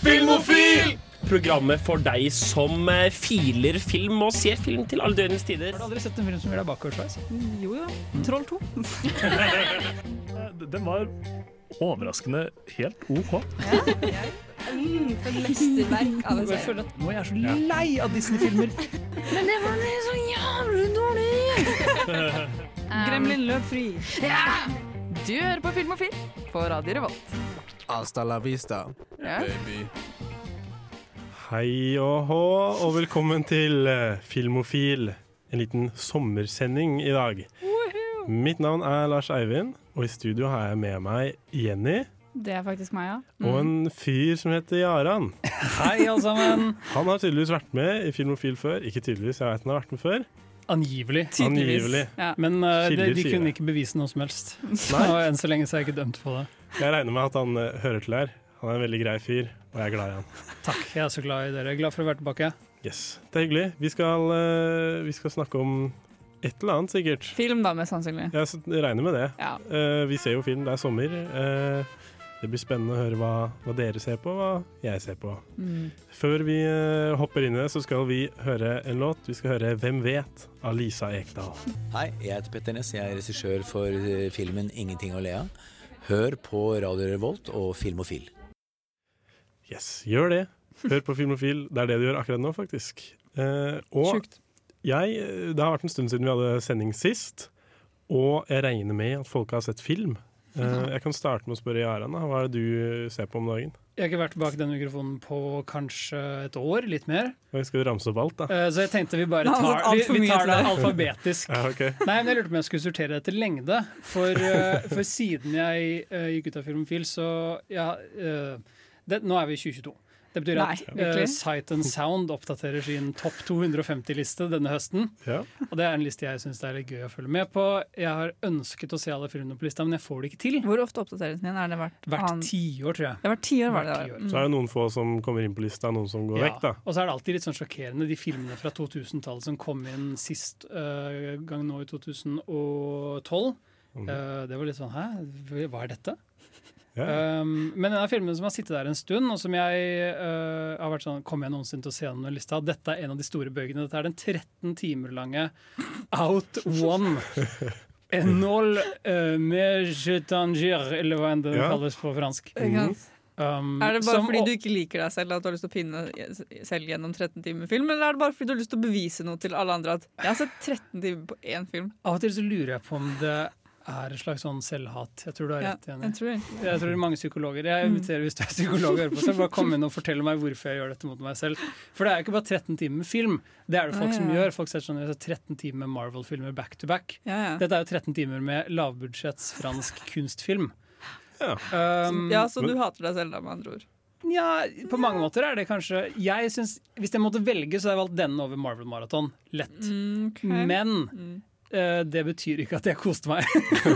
Filmofil! Programmet for deg som eh, filer film og ser film til alle døgnets tider. Har du aldri sett en film som gjør deg bakoversveis? Jo jo. Troll 2. Den var overraskende helt OK. Mm, for mesterverk av en Jeg serie. nå er jeg så lei av Disney-filmer. Men det var så jævlig dårlig! Gremlin løp fri. Du hører på Filmofil på Radio Revolt. Hasta la vista, yeah. baby. Hei og hå, og velkommen til eh, Filmofil. En liten sommersending i dag. Mitt navn er Lars Eivind, og i studio har jeg med meg Jenny Det er faktisk meg, ja. og en fyr som heter Jaran. Hei, alle sammen. Han har tydeligvis vært med i Filmofil før. Ikke tydeligvis, jeg vet han har vært med før. Angivelig. Angivelig. Ja. Men uh, de, de kunne ikke bevise noe som helst. Nei. Og enn så lenge så er jeg ikke dømt på det. Jeg regner med at han eh, hører til her. Han er en veldig grei fyr, og jeg er glad i han. Takk, jeg er så glad i dere. Glad for å være tilbake. Yes, Det er hyggelig. Vi skal, eh, vi skal snakke om et eller annet, sikkert. Film, da, mest sannsynlig. Jeg regner med det. Ja. Eh, vi ser jo film, det er sommer. Eh, det blir spennende å høre hva, hva dere ser på, hva jeg ser på. Mm. Før vi hopper inn i det, så skal vi høre en låt. Vi skal høre 'Hvem vet' av Lisa Ekdal. Hei, jeg heter Petter Ness. Jeg er regissør for filmen 'Ingenting å le av'. Hør på Radio Revolt og Filmofil. Yes, gjør det. Hør på Filmofil. Det er det du gjør akkurat nå, faktisk. Eh, og Sjukt. jeg, eh, det har vært en stund siden vi hadde sending sist, og jeg regner med at folk har sett film. Eh, jeg kan starte med å spørre Jarand. Hva er det du ser på om dagen? Jeg har ikke vært bak den mikrofonen på kanskje et år, litt mer. Jeg Skal du ramse opp alt, da? Eh, så jeg tenkte vi bare tar, vi, vi tar det alfabetisk. Ja, okay. Nei, men Jeg lurte på om jeg skulle sortere det etter lengde. For, eh, for siden jeg eh, gikk ut av Filmfil, så ja, eh, det, Nå er vi i 2022. Det betyr Nei, at eh, virkelig? Sight and Sound oppdaterer sin topp 250-liste denne høsten. Ja. Og det er en liste jeg syns er litt gøy å følge med på. Jeg har ønsket å se alle filmene på lista, men jeg får det ikke til. Hvor ofte oppdateres den igjen? Er det hvert, tiår, tror jeg. Det hvert ti år, var det Hvert det? tiår. Så er det noen få som kommer inn på lista, noen som går Ja, vekk, da. Og så er det alltid litt sånn sjokkerende, de filmene fra 2000-tallet som kom inn sist uh, gang nå i 2012. Mm. Uh, det var litt sånn Hæ, hva er dette? Um, men denne filmen som har sittet der en stund, og som jeg uh, har vært sånn Kommer jeg noensinne til å se den lista? Dette er en av de store bøkene. Dette er den 13 timer lange Out One. Enol uh, med je tanger, eller hva enn det Ja. kalles på fransk. Um, Er det bare som- fordi du ikke liker deg selv at du har lyst til å pinne selv gjennom 13 timer film, eller er det bare fordi du har lyst til å bevise noe til alle andre at jeg har sett 13 timer på én film? Av og til så lurer jeg på om det er et slags sånn selvhat. Jeg tror du har Ja, rett igjen. jeg tror egentlig Jeg tror det mange psykologer. Jeg inviterer hvis du er psykolog og hører på, så bare kom inn og fortell meg hvorfor jeg gjør dette mot meg selv. For det er jo ikke bare 13 timer med film. Det er det folk Ja, som gjør. Folk ser sånn jeg 13 timer med Marvel-filmer back to back. ja, ja. Dette er jo 13 timer med lavbudsjetts fransk kunstfilm. Ja. Um, ja, så du hater deg selv, da, med andre ord. Nja, på mange måter er det kanskje Jeg synes, Hvis jeg måtte velge, så hadde jeg valgt denne over Marvel Marathon. Lett. Mm, okay. Men Mm. Eh, det betyr ikke at jeg koste meg.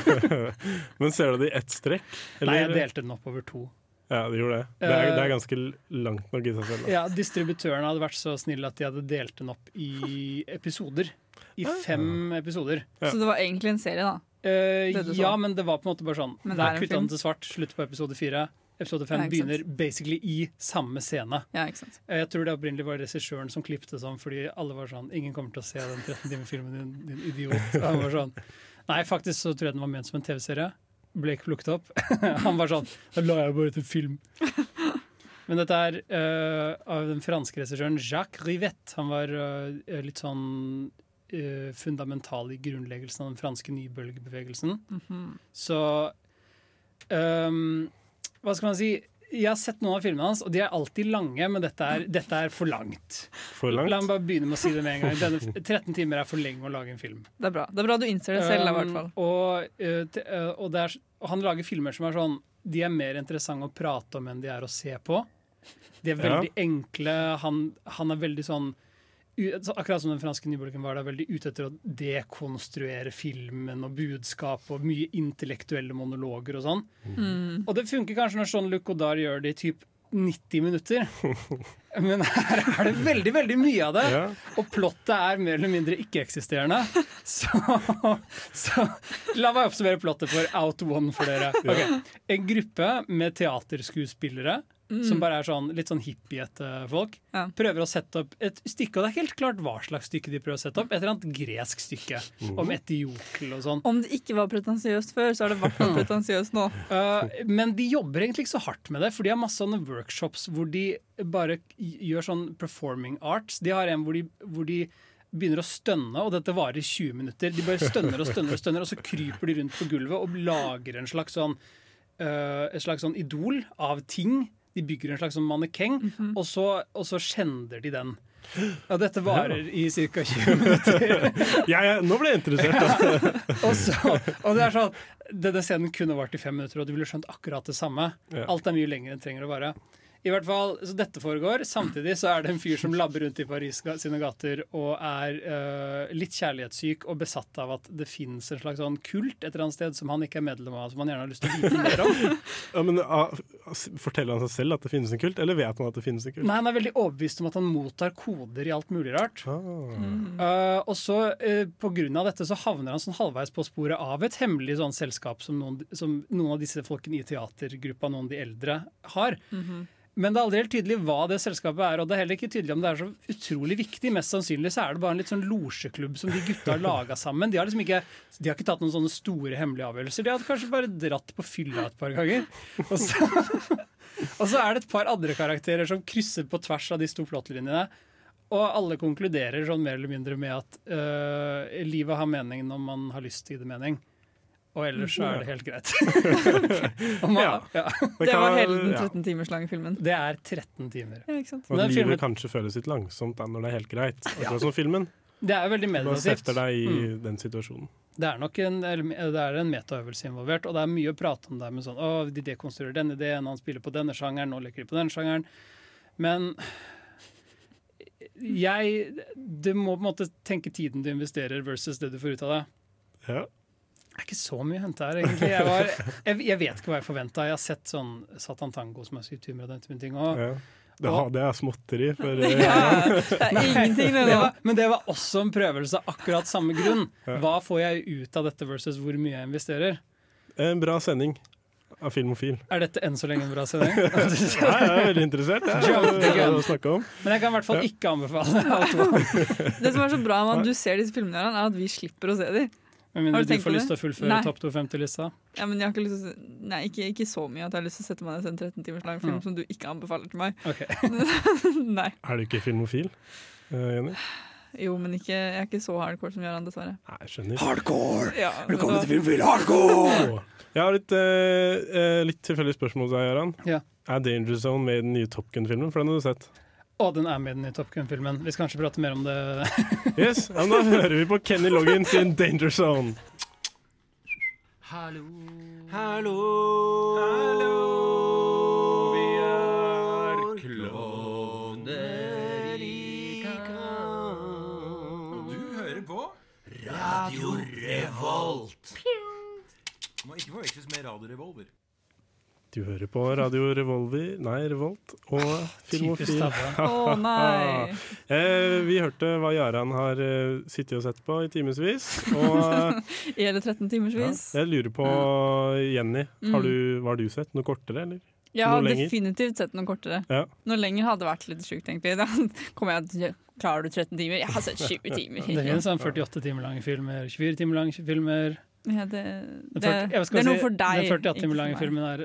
Men ser du det i ett strekk? Nei, jeg delte den opp over to. Ja, det gjorde det. Det er, det er ganske langt nok i seg selv. Da. Ja, Distributørene hadde vært så snille at de hadde delt den opp i episoder. I fem episoder. Ja. Så det var egentlig en serie, da. Eh, så. ja, men det var på en måte bare sånn. Men det er kutta den til svart, slutt på episode fire. Episode fem Ja, begynner basically i samme scene. Ja, Jeg tror det opprinnelig var regissøren som klippte sånn, fordi alle var sånn Ingen kommer til å se den 13 timer filmen din, din idiot. Og han var sånn Nei, faktisk så tror jeg den var ment som en TV-serie. Ble ikke plukket opp. han var sånn Da la jeg bare til film. Men dette er uh, av den franske regissøren Jacques Rivette. Han var uh, litt sånn uh, fundamental i grunnleggelsen av den franske nybølgebevegelsen. Mhm. Så ehm, Hva skal man si? Jeg har sett noen av filmene hans, og de er alltid lange, men dette er, dette er for langt. For La meg bare begynne med å si det med en gang. Denne, 13 timer er for lenge å lage en film. Det er bra. Det er bra du innser det selv, i hvert fall. Um, og, eh, og, det er, og han lager filmer som er sånn De er mer interessante å prate om enn de er å se på. De er Ja. veldig enkle. Han, han er veldig sånn Akkurat som den franske nybolken var, da, veldig ute etter å dekonstruere filmen og budskap og mye intellektuelle monologer og sånn. Mm. Og det funker kanskje når Jean-Luc Godard gjør det i typ 90 minutter. Men her er det veldig veldig mye av det. Ja. Og plottet er mer eller mindre ikke-eksisterende. Så, så la meg oppsummere plottet for Out One for dere. Okay. En gruppe med teaterskuespillere som bare er sånn, litt sånn hippiete folk, Ja. prøver å sette opp et stykke. Og det er helt klart hva slags stykke de prøver å sette opp. Et eller annet gresk stykke om Etiokel og sånn. Om det ikke var pretensiøst før, så er det i hvert fall pretensiøst nå. Uh, men de jobber egentlig ikke så hardt med det, for de har masse sånne workshops hvor de bare gjør sånn performing arts. De har en hvor de, hvor de begynner å stønne, og dette varer i 20 minutter. De bare stønner og stønner, og stønner, og så kryper de rundt på gulvet og lager en slags sånn uh, et slags sånn idol av ting. De bygger en slags sånn mannekeng, og, så, og så skjender de den. Ja, dette varer i ca. 20 minutter. Ja, ja, nå ble jeg interessert. Og, så, og det er sånn Denne scenen kunne vart i fem minutter, og du ville skjønt akkurat det samme. Alt er mye lenger enn trenger å vare. I hvert fall, så Dette foregår. Samtidig så er det en fyr som labber rundt i Paris sine gater og er uh, litt kjærlighetssyk og besatt av at det fins en slags sånn kult et eller annet sted som han ikke er medlem av, som han gjerne har lyst til å vite mer om. Ja, men, uh, Forteller han seg selv at det finnes en kult, eller vet han at det finnes en kult? Nei, Han er veldig overbevist om at han mottar koder i alt mulig rart. Ah. Uh, og så uh, på grunn av dette så havner han sånn halvveis på sporet av et hemmelig sånn selskap som noen, som noen av disse folkene i teatergruppa, noen av de eldre, har. Men det er aldri helt tydelig hva det selskapet er, og det er heller ikke tydelig om det er så utrolig viktig. Mest sannsynlig så er det bare en litt sånn losjeklubb som de gutta har laga sammen. De har liksom ikke, de har ikke tatt noen sånne store hemmelige avgjørelser. De har kanskje bare dratt på fylla et par ganger. Og så, og så er det et par andre karakterer som krysser på tvers av de to plottlinjene. Og alle konkluderer sånn mer eller mindre med at øh, livet har mening når man har lyst til å gi det mening. Og ellers så er det helt greit. Man, Ja. ja. Det var hele den 13 timers lange filmen. Det er 13 timer. Ja, ikke sant? Og livet filmen- kanskje føles litt langsomt da, når det er helt greit. Akkurat som filmen. Det er veldig meditativt. Man setter deg i den situasjonen. Det er nok en, det er en metaøvelse involvert, og det er mye å prate om der med sånn Å, de dekonstruerer denne ideen, han spiller på denne sjangeren, nå leker de på denne sjangeren. Men jeg Du må på en måte tenke tiden du investerer versus det du får ut av det. Ja. Det er ikke så mye å hente her, egentlig. Jeg, var, jeg, jeg vet ikke hva jeg forventa. Jeg har sett sånn Satan Tango som er timer og den typen ting Og, Ja. Det, og, det er småtteri. For, eh, Ja, det er ingenting det Det var, men det var også en prøvelse av akkurat samme grunn. Hva får jeg ut av dette versus hvor mye jeg investerer? En bra sending av Filmofil. Er dette enn så lenge en bra sending? Ja, jeg er veldig interessert. Jeg er å snakke om. Men jeg kan i hvert fall ikke anbefale Out Det som er så bra med at du ser disse filmene, er at vi slipper å se dem. Med vil mindre du du får lyst til å fullføre topp 250-lista. Ja, men jeg har ikke lyst til å Nei, ikke, ikke så mye at jeg har lyst til å sette meg ned og se en 13 timers lang film Mm. som du ikke anbefaler til meg. Ok. Nei. Er du ikke filmofil, eh, Jenny? Jo, men ikke, jeg er ikke så hardcore som Gøran, dessverre. Nei, skjønner. Hardcore! Ja, Velkommen da- til Filmfil Hardcore! Jeg har litt, uh, eh, litt tilfeldig spørsmål til deg, Göran. Ja. Er Danger Zone med i den nye Top Gun-filmen? For den har du sett. Og den er med i den nye Top Gun-filmen. Vi skal kanskje prate mer om det. Yes, ja, men Da hører vi på Kenny Loggins sin Danger Zone. Hallo. Hallo, Hallo. Vi er klovner i Og du hører på Radio Revolt. Må ikke forveksles med Radio Revolver. Du hører på Radio Revolver, nei, Revolt og Typisk Filmofil. Å Å nei! Eh, vi hørte hva Jaran har eh, sittet og sett på i timevis. I hele 13 ja, jeg lurer på, Jenny, har du, hva har du sett? Noe kortere, eller? Jeg har definitivt sett noe kortere. Ja. Noe lenger hadde vært litt sjukt, egentlig. Da kommer jeg til Klarer du 13 timer? Jeg har sett 20 timer. Det er en sånn 48 timer lange filmer, 24 timer lange filmer. Ja, det, det, 40 det er noe for deg. Den 48 timer lange filmen er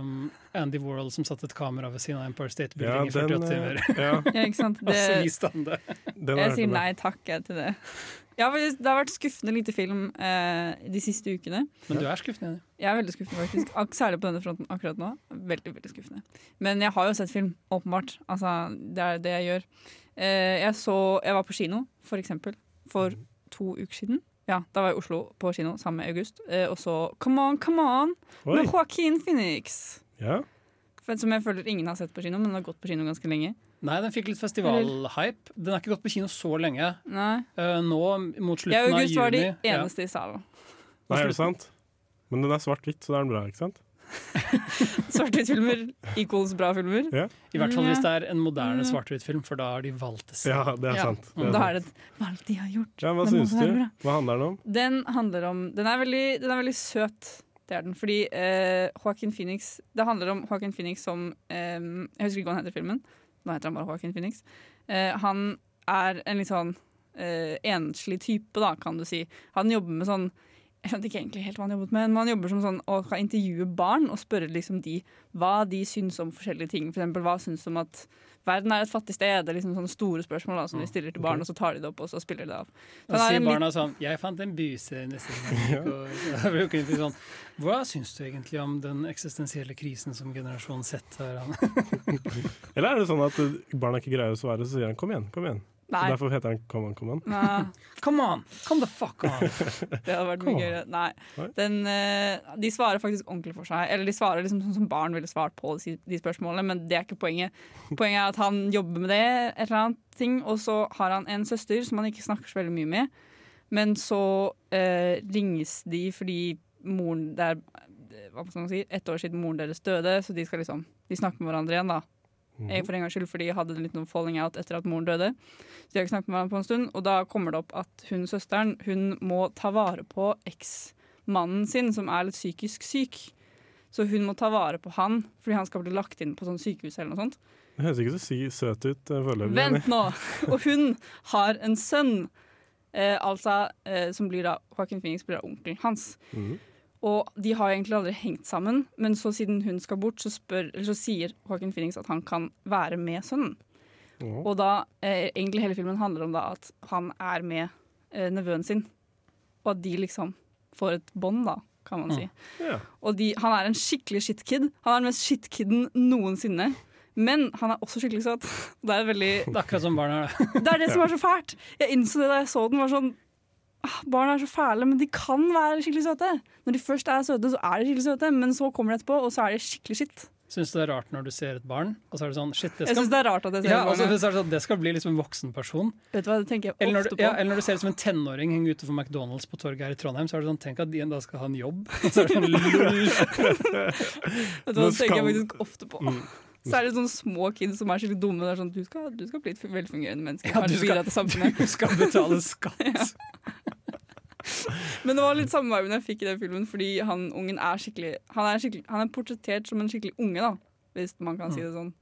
um, Andy Warhol som satte et kamera ved siden av Empire State Ja, den, i 48 timer. eh, ja, Ja, ikke sant? Og så Det, viste han det. den jeg sier nei takk jeg, til det. Ja, faktisk, det har vært skuffende lite film uh, de siste ukene. Men du er skuffende. Jeg er veldig skuffende, faktisk. Ak særlig på denne fronten akkurat nå. Veldig, veldig skuffende. Men jeg har jo sett film, åpenbart. Altså, det er det jeg gjør. Uh, jeg så Jeg var på kino, for eksempel, for to uker siden. Ja, Da var jeg i Oslo på kino sammen med August, eh, og så Come On, Come On Oi, med Joaquin Phoenix. ja. For- Som jeg føler ingen har sett på kino, men den har gått på kino ganske lenge. Nei, den fikk litt festivalhype. Den har ikke gått på kino så lenge. Nei. Uh, nå mot Jeg av og Ja, August var de eneste ja. i salen. Nei, er det sant? Men den er svart-hvitt, så da er den bra, ikke sant? Svart-hvitt-filmer equals bra filmer. I hvert fall hvis det er en moderne Mm. svart-hvitt-film, for da har de valgt det selv. Ja, det er sant. Det er Da er det et valg de har gjort. Ja, hva Det syns du? Hva handler den om? Den handler om Den er veldig, den er veldig søt. Det er den. Fordi eh, Joaquin Phoenix Det handler om Joaquin Phoenix som eh, Jeg husker ikke hva han heter i filmen. Nå heter han bare Joaquin Phoenix. Eh, han er en litt sånn eh, enslig type, da, kan du si. Han jobber med sånn jeg vet ikke egentlig helt hva han jobbet med, men han jobber som sånn å kan intervjue barn og spørre liksom de hva de syns om forskjellige ting. For eksempel hva syns om at verden er et fattig sted? Det er liksom sånne store spørsmål da, som de stiller til barn, og så tar de det opp og så spiller de det av. Så er sier barna litt- sånn 'Jeg fant en buse neste gang'. Og sånn Hva syns du egentlig om den eksistensielle krisen som generasjon Z har? Eller er det sånn at barna ikke greier å svare, så sier han 'kom igjen', kom igjen. Nei. Derfor heter han 'come on, come on'. Nei. Come on! Come the fuck on! Det hadde vært mye gøyere. Nei. Den, eh, de svarer faktisk ordentlig for seg. Eller de svarer liksom sånn som barn ville svart på de, spørsmålene, men det er ikke poenget. Poenget er at han jobber med det, et eller annet ting, og så har han en søster som han ikke snakker så veldig mye med. Men så eh, ringes de fordi moren er eh, hva skal man si, ett år siden moren deres døde, så de skal liksom De snakker med hverandre igjen, da. Jeg for en gangs skyld, fordi jeg hadde litt noe falling out etter at moren døde. Så de har ikke snakket med hverandre på en stund, og da kommer det opp at hun søsteren hun må ta vare på eksmannen sin, som er litt psykisk syk. Så hun må ta vare på han, fordi han skal bli lagt inn på sånn sykehus eller noe sånt. Det høres ikke så sy søt ut uh, foreløpig. Vent nå! Og hun har en sønn, eh, altså, eh, som blir da Joaquin Phoenix blir da onkelen hans. Mhm. Og de har egentlig aldri hengt sammen, men så siden hun skal bort, så, spør, eller så sier Håkon Phoenix at han kan være med sønnen. Mm. Og da, eh, egentlig hele filmen handler om da at han er med eh, nevøen sin, og at de liksom får et bånd, da, kan man si. Ja. Og de, han er en skikkelig shitkid. Han er den mest shitkiden noensinne. Men han er også skikkelig søt. Det er veldig Det er akkurat som barn er det. det er det som er så fælt. Jeg innså det da jeg så den. var sånn Barn er så fæle, men de kan være skikkelig søte. Når de først er søte, så er de skikkelig søte, men så kommer det etterpå, og så er de skikkelig skitt. Syns du det er rart når du ser et barn, og så er det sånn Shit, det Jeg skal syns det er rart at jeg ser ja, et barn. Ja. er det sånn, det skal bli liksom en voksen person. Vet du hva, det tenker jeg Eller når, ofte du, på. ja, eller når du ser ut som en tenåring henge utenfor McDonald's på torget her i Trondheim, så er det sånn Tenk at de dag skal ha en jobb. Så er det sånn lol. Vet du hva, det tenker jeg faktisk ofte på. Mm. Særlig sånne små kids som er skikkelig dumme. Det er sånn, du, skal, du skal bli et velfungerende menneske. Ja, du skal-. Du skal betale skatt. Men det var litt samme viben jeg fikk i den filmen, fordi han ungen er skikkelig Han er, skikkelig, han er portrettert som en skikkelig unge, da, hvis man kan si det sånn.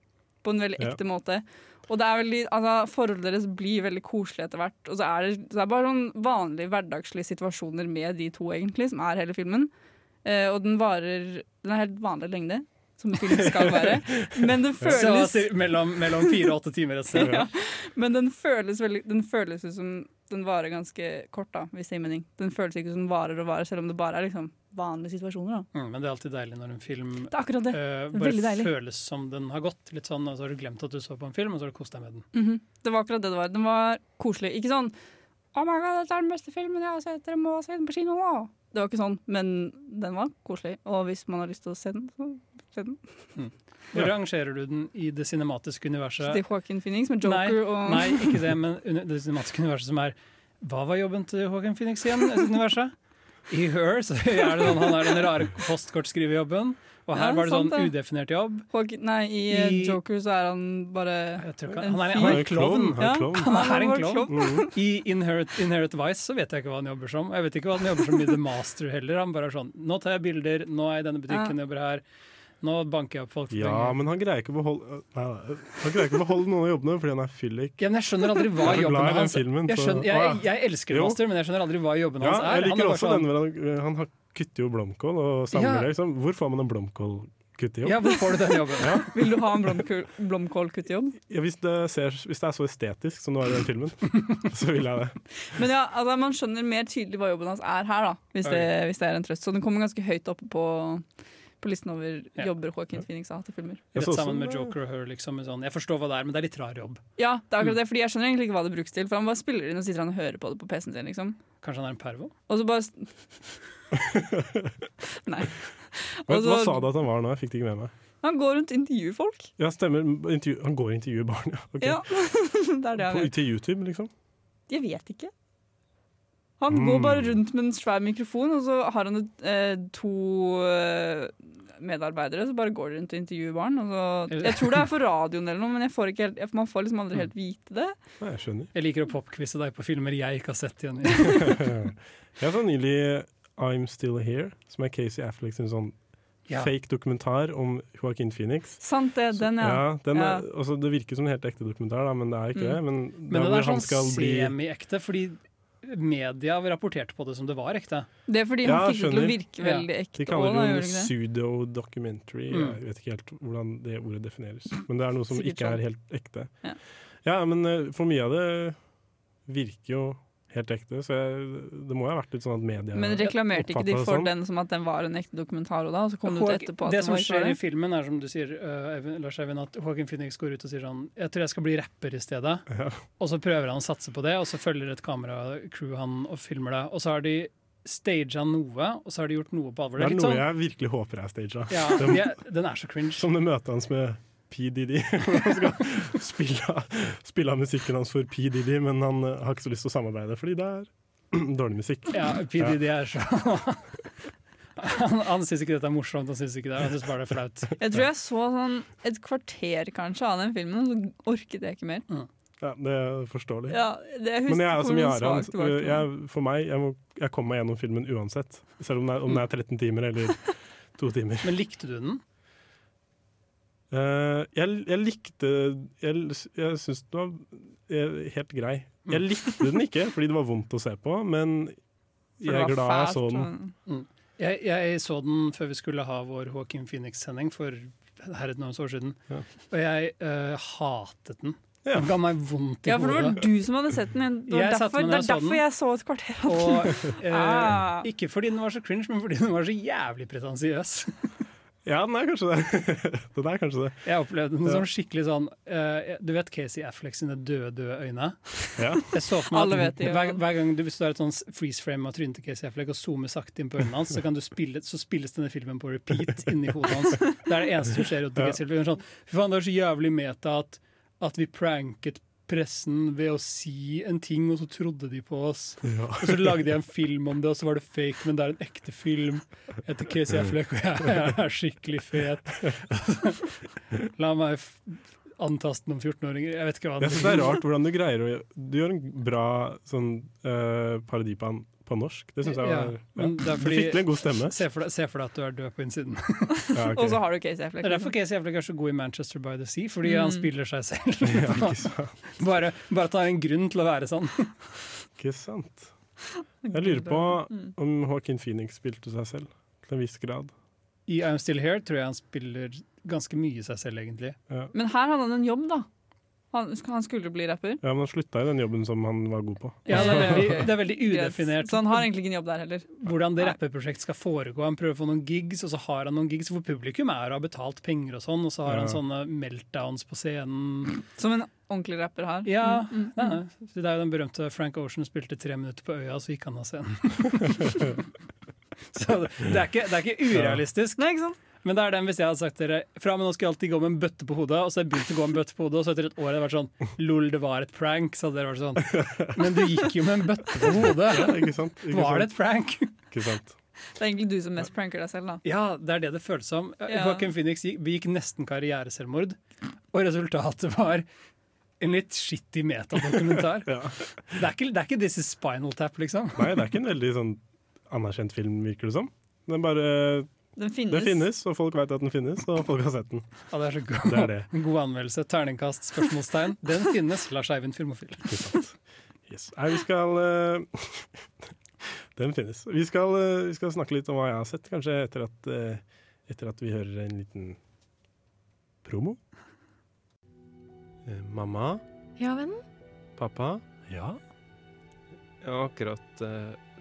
På en veldig Ja. ekte måte. Og det er veldig, altså, forholdet deres blir veldig koselig etter hvert. Og så er det, så det er bare sånn vanlige hverdagslige situasjoner med de to, egentlig, som er hele filmen. Eh, og den varer Den er helt vanlig lengde, som film skal være. Men den føles Så, mellom, mellom fire og åtte timer ja. Men den føles, veldig, den føles som den varer ganske kort, da, hvis det gir mening. Den føles ikke som den varer og varer, selv om det bare er liksom vanlige situasjoner. da. Mm, men det er alltid deilig når en film Det det. er bare deilig. føles som den har gått. Litt sånn, og så har du glemt at du så på en film, og så har du kost deg med den. Mhm. Det var akkurat det det var. Den var koselig. Ikke sånn Oh my god, dette er den beste filmen jeg har sett, dere må se den på kino! Det var ikke sånn, men den var koselig. Og hvis man har lyst til å se den, så se Mm. Hvor rangerer du den i det cinematiske universet? Til Joaquin Phoenix med Joker nei, og nei, ikke det, men under- det cinematiske universet som er Hva var jobben til Joaquin Phoenix igjen? i universet? I Her så er det sånn, han er den rare postkortskriverjobben, og her Ja, var det sånn sant det. udefinert jobb. Joaquin, Nei, i, eh, I- Joker så er han bare Jeg tror ikke, han, er, han er en klovn. Han er en klovn. Han er en klovn. I Inherit, Inherit Vice så vet jeg ikke hva han jobber som. Jeg vet ikke hva han jobber som i The Master heller. Han bare er sånn Nå tar jeg bilder, nå er jeg i denne butikken, jobber her. Nå banker jeg opp folk Ja, men han greier ikke å beholde Nei, han greier ikke å beholde noen av jobbene fordi han er fyllik. Ja, men jeg skjønner aldri hva jobben glad i den hans er. jeg, så- jeg, jeg elsker Jo. Master, men jeg skjønner aldri hva jobben Ja, hans er. jeg Han liker er også sånn, den hvor han, han har, kutter jo blomkål og samler Ja. det. Liksom. Hvor får man en blomkålkuttejobb? Ja, hvor får du den jobben? Ja. Vil du ha en blomkål- blomkålkuttejobb? Ja, hvis, det ser, hvis det er så estetisk som det var i den filmen, så vil jeg det. Men ja, altså, man skjønner mer tydelig hva jobben hans er her, da, hvis det, hvis det er en trøst. Så den kommer ganske høyt oppe på, på listen over Ja. jobber Joaquin Phoenix har hatt i filmer. Rett sammen med Joker og Her, liksom. Sånn. Jeg forstår hva det er, men det er litt rar jobb. Ja, det er akkurat det, fordi jeg skjønner egentlig ikke hva det brukes til. For han bare spiller inn og sitter han og hører på det på PC-en sin, liksom. Kanskje han er en pervo? Og så bare Nei. Hva, hva sa du at han var nå? Jeg fikk det ikke med meg. Han går rundt og intervjuer folk. Ja, stemmer. Intervju, han går og intervjuer barn, ja. Okay. Ja, det er det han På, gjør. til YouTube, liksom? Jeg vet ikke. Han Mm. går bare rundt med en svær mikrofon, og så har han et, eh, to eh, medarbeidere, så bare går de rundt og intervjuer barn. Og så, jeg tror det er for radioen eller noe, men jeg får ikke helt, jeg- man får liksom aldri helt vite det. Nei, jeg skjønner. Jeg liker å popquize deg på filmer jeg ikke har sett, Jenny. Jeg så nylig I'm Still Here, som er Casey Affleck sin sånn Ja. fake dokumentar om Joaquin Phoenix. Sant det, den, ja. Ja, den er, Ja. altså, det virker som en helt ekte dokumentar, da, men det er ikke Mm. det. Men, Men det, den er sånn semiekte, bli semi-ekte, fordi media rapporterte på det som det var ekte. Det er fordi Ja, han fikk det til å virke veldig Ja. ekte. De kaller det jo pseudo-documentary. Mm. Jeg vet ikke helt hvordan det ordet defineres. Men det er noe som Sikkert ikke er helt ekte. Ja. Ja, men eh, for mye av det virker jo helt ekte, så jeg, det må jo ha vært litt sånn at media Men reklamerte ikke de for sånn. den som at den var en ekte dokumentar, og da, og så kom det ut etterpå at det som skjer i filmen, er som du sier, uh, Eivind- Lars Eivind, at Håkon Phoenix går ut og sier sånn Jeg tror jeg skal bli rapper i stedet. Ja. Og så prøver han å satse på det, og så følger et kameracrew han og filmer det. Og så har de staged noe, og så har de gjort noe på alvor. Det er litt noe sånn- jeg virkelig håper er staged. ja, Den- er, Den er så cringe. Som det møtet hans med P. Diddy. han skal spille, spille musikken hans for P. Diddy, men han eh, har ikke så lyst til å samarbeide fordi det er dårlig musikk. Ja, PDD er så Han, han syns ikke dette er morsomt, han syns ikke det. Han syns bare det er flaut. Jeg tror jeg så sånn et kvarter kanskje av den filmen, og så orket jeg ikke mer. Ja, det er forståelig. Ja, det, jeg Men jeg er som hvor Jaran. svakt det var. Jeg, for meg, jeg, må, jeg kommer meg gjennom filmen uansett. Selv om det er, om det er 13 timer eller to timer. Men likte du den? Eh, jeg, jeg likte Jeg, jeg syns den var eh, helt grei. Jeg likte den ikke fordi det var vondt å se på, men jeg er glad jeg så den. og- Jeg, jeg så den før vi skulle ha vår Joaquin Phoenix-sending for herret noen år siden. Ja. Og jeg uh, hatet den. Ja. Den ga meg vondt i Ja, for det var du som hadde sett den. Det, var Jeg derfor, det er derfor jeg så et kvarter av den. Og, uh, Ah. Ikke fordi den var så cringe, men fordi den var så jævlig pretensiøs. Ja, den er kanskje det. den er kanskje det. Jeg opplevde den som skikkelig sånn uh, Du vet Casey Affleck sine døde, døde øyne? Ja. Jeg så for meg Alle at vet det, ja. hver, hver gang du, Hvis du har et sånn freeze frame av trynet til Casey Affleck og zoomer sakte inn på øynene hans, så, kan du spille, så spilles denne filmen på repeat inni hodet hans. Det er det eneste som skjer. til Ja. Casey Affleck. Sånn, Fy faen, det er så jævlig meta at, at vi pranket pressen ved å si en ting, og så trodde de på oss. Ja. Og så lagde jeg en film om det, og så var det fake, men det er en ekte film. Jeg heter Casey Affleck, og jeg, er skikkelig fet. La meg antaste noen 14-åringer. Jeg vet ikke hva Jeg synes det er rart hvordan du greier å Du gjør en bra sånn uh, parodi på han på norsk. Det syns jeg var ja. men det fordi, Du fikk til en god stemme. Se for, deg, se for deg at du er død på innsiden. Ja, okay. Og så har du Casey Affleck. Det er derfor Casey Affleck er så god i Manchester by the Sea, fordi Mm. han spiller seg selv. Ja, bare, bare at han har en grunn til å være sånn. Ikke sant. Jeg lurer på Mm. om Joaquin Phoenix spilte seg selv til en viss grad. I I'm Still Here tror jeg han spiller ganske mye seg selv, egentlig. Ja. Men her hadde han en jobb, da. Han, han skulle bli rapper. Ja, men han slutta i den jobben som han var god på. Ja, det er veldig, det er veldig udefinert. udefinert Så han har egentlig ikke en jobb der heller. hvordan det rappeprosjektet skal foregå. Han prøver å få noen gigs, og så har han noen gigs hvor publikum er og har betalt penger og sånn, og så har han sånne meltdowns på scenen. Som en ordentlig rapper har. Ja, Mm, mm, mm. Det er jo den berømte Frank Ocean spilte tre minutter på øya, så gikk han av scenen. så det det er, ikke, det er ikke urealistisk. Nei, ikke sant? Men det er den hvis jeg hadde sagt dere Fra men nå skal jeg alltid gå med en bøtte på hodet, og så har jeg begynt å gå med en bøtte på hodet, og så etter et år hadde det vært sånn Lol, det var et prank, så hadde dere vært sånn. Men du gikk jo med en bøtte på hodet! Ja, ikke sant? Ikke Var det et prank? Ikke sant? Det er egentlig du som mest pranker deg selv, da. Ja, det er det det føles som. Ja. Joaquin Phoenix gikk, begikk nesten karriereselvmord, og resultatet var en litt shitty metadokumentar. Ja. Det, er ikke- det er ikke This is Spinal Tap, liksom. Nei, det er ikke en veldig sånn anerkjent film, virker det som. Den bare Den finnes. Den finnes, og folk vet at den finnes, og folk har sett den. Ja, det er så god, Det er det. En god anmeldelse. Terningkast, spørsmålstegn. Den finnes. Lars Eivind Filmofil. Yes. Nei, vi skal uh, Den finnes. Vi skal, uh, vi skal snakke litt om hva jeg har sett, kanskje etter at, uh, etter at vi hører en liten promo. Eh, mamma, Ja, vennen? pappa, ja? Jeg har akkurat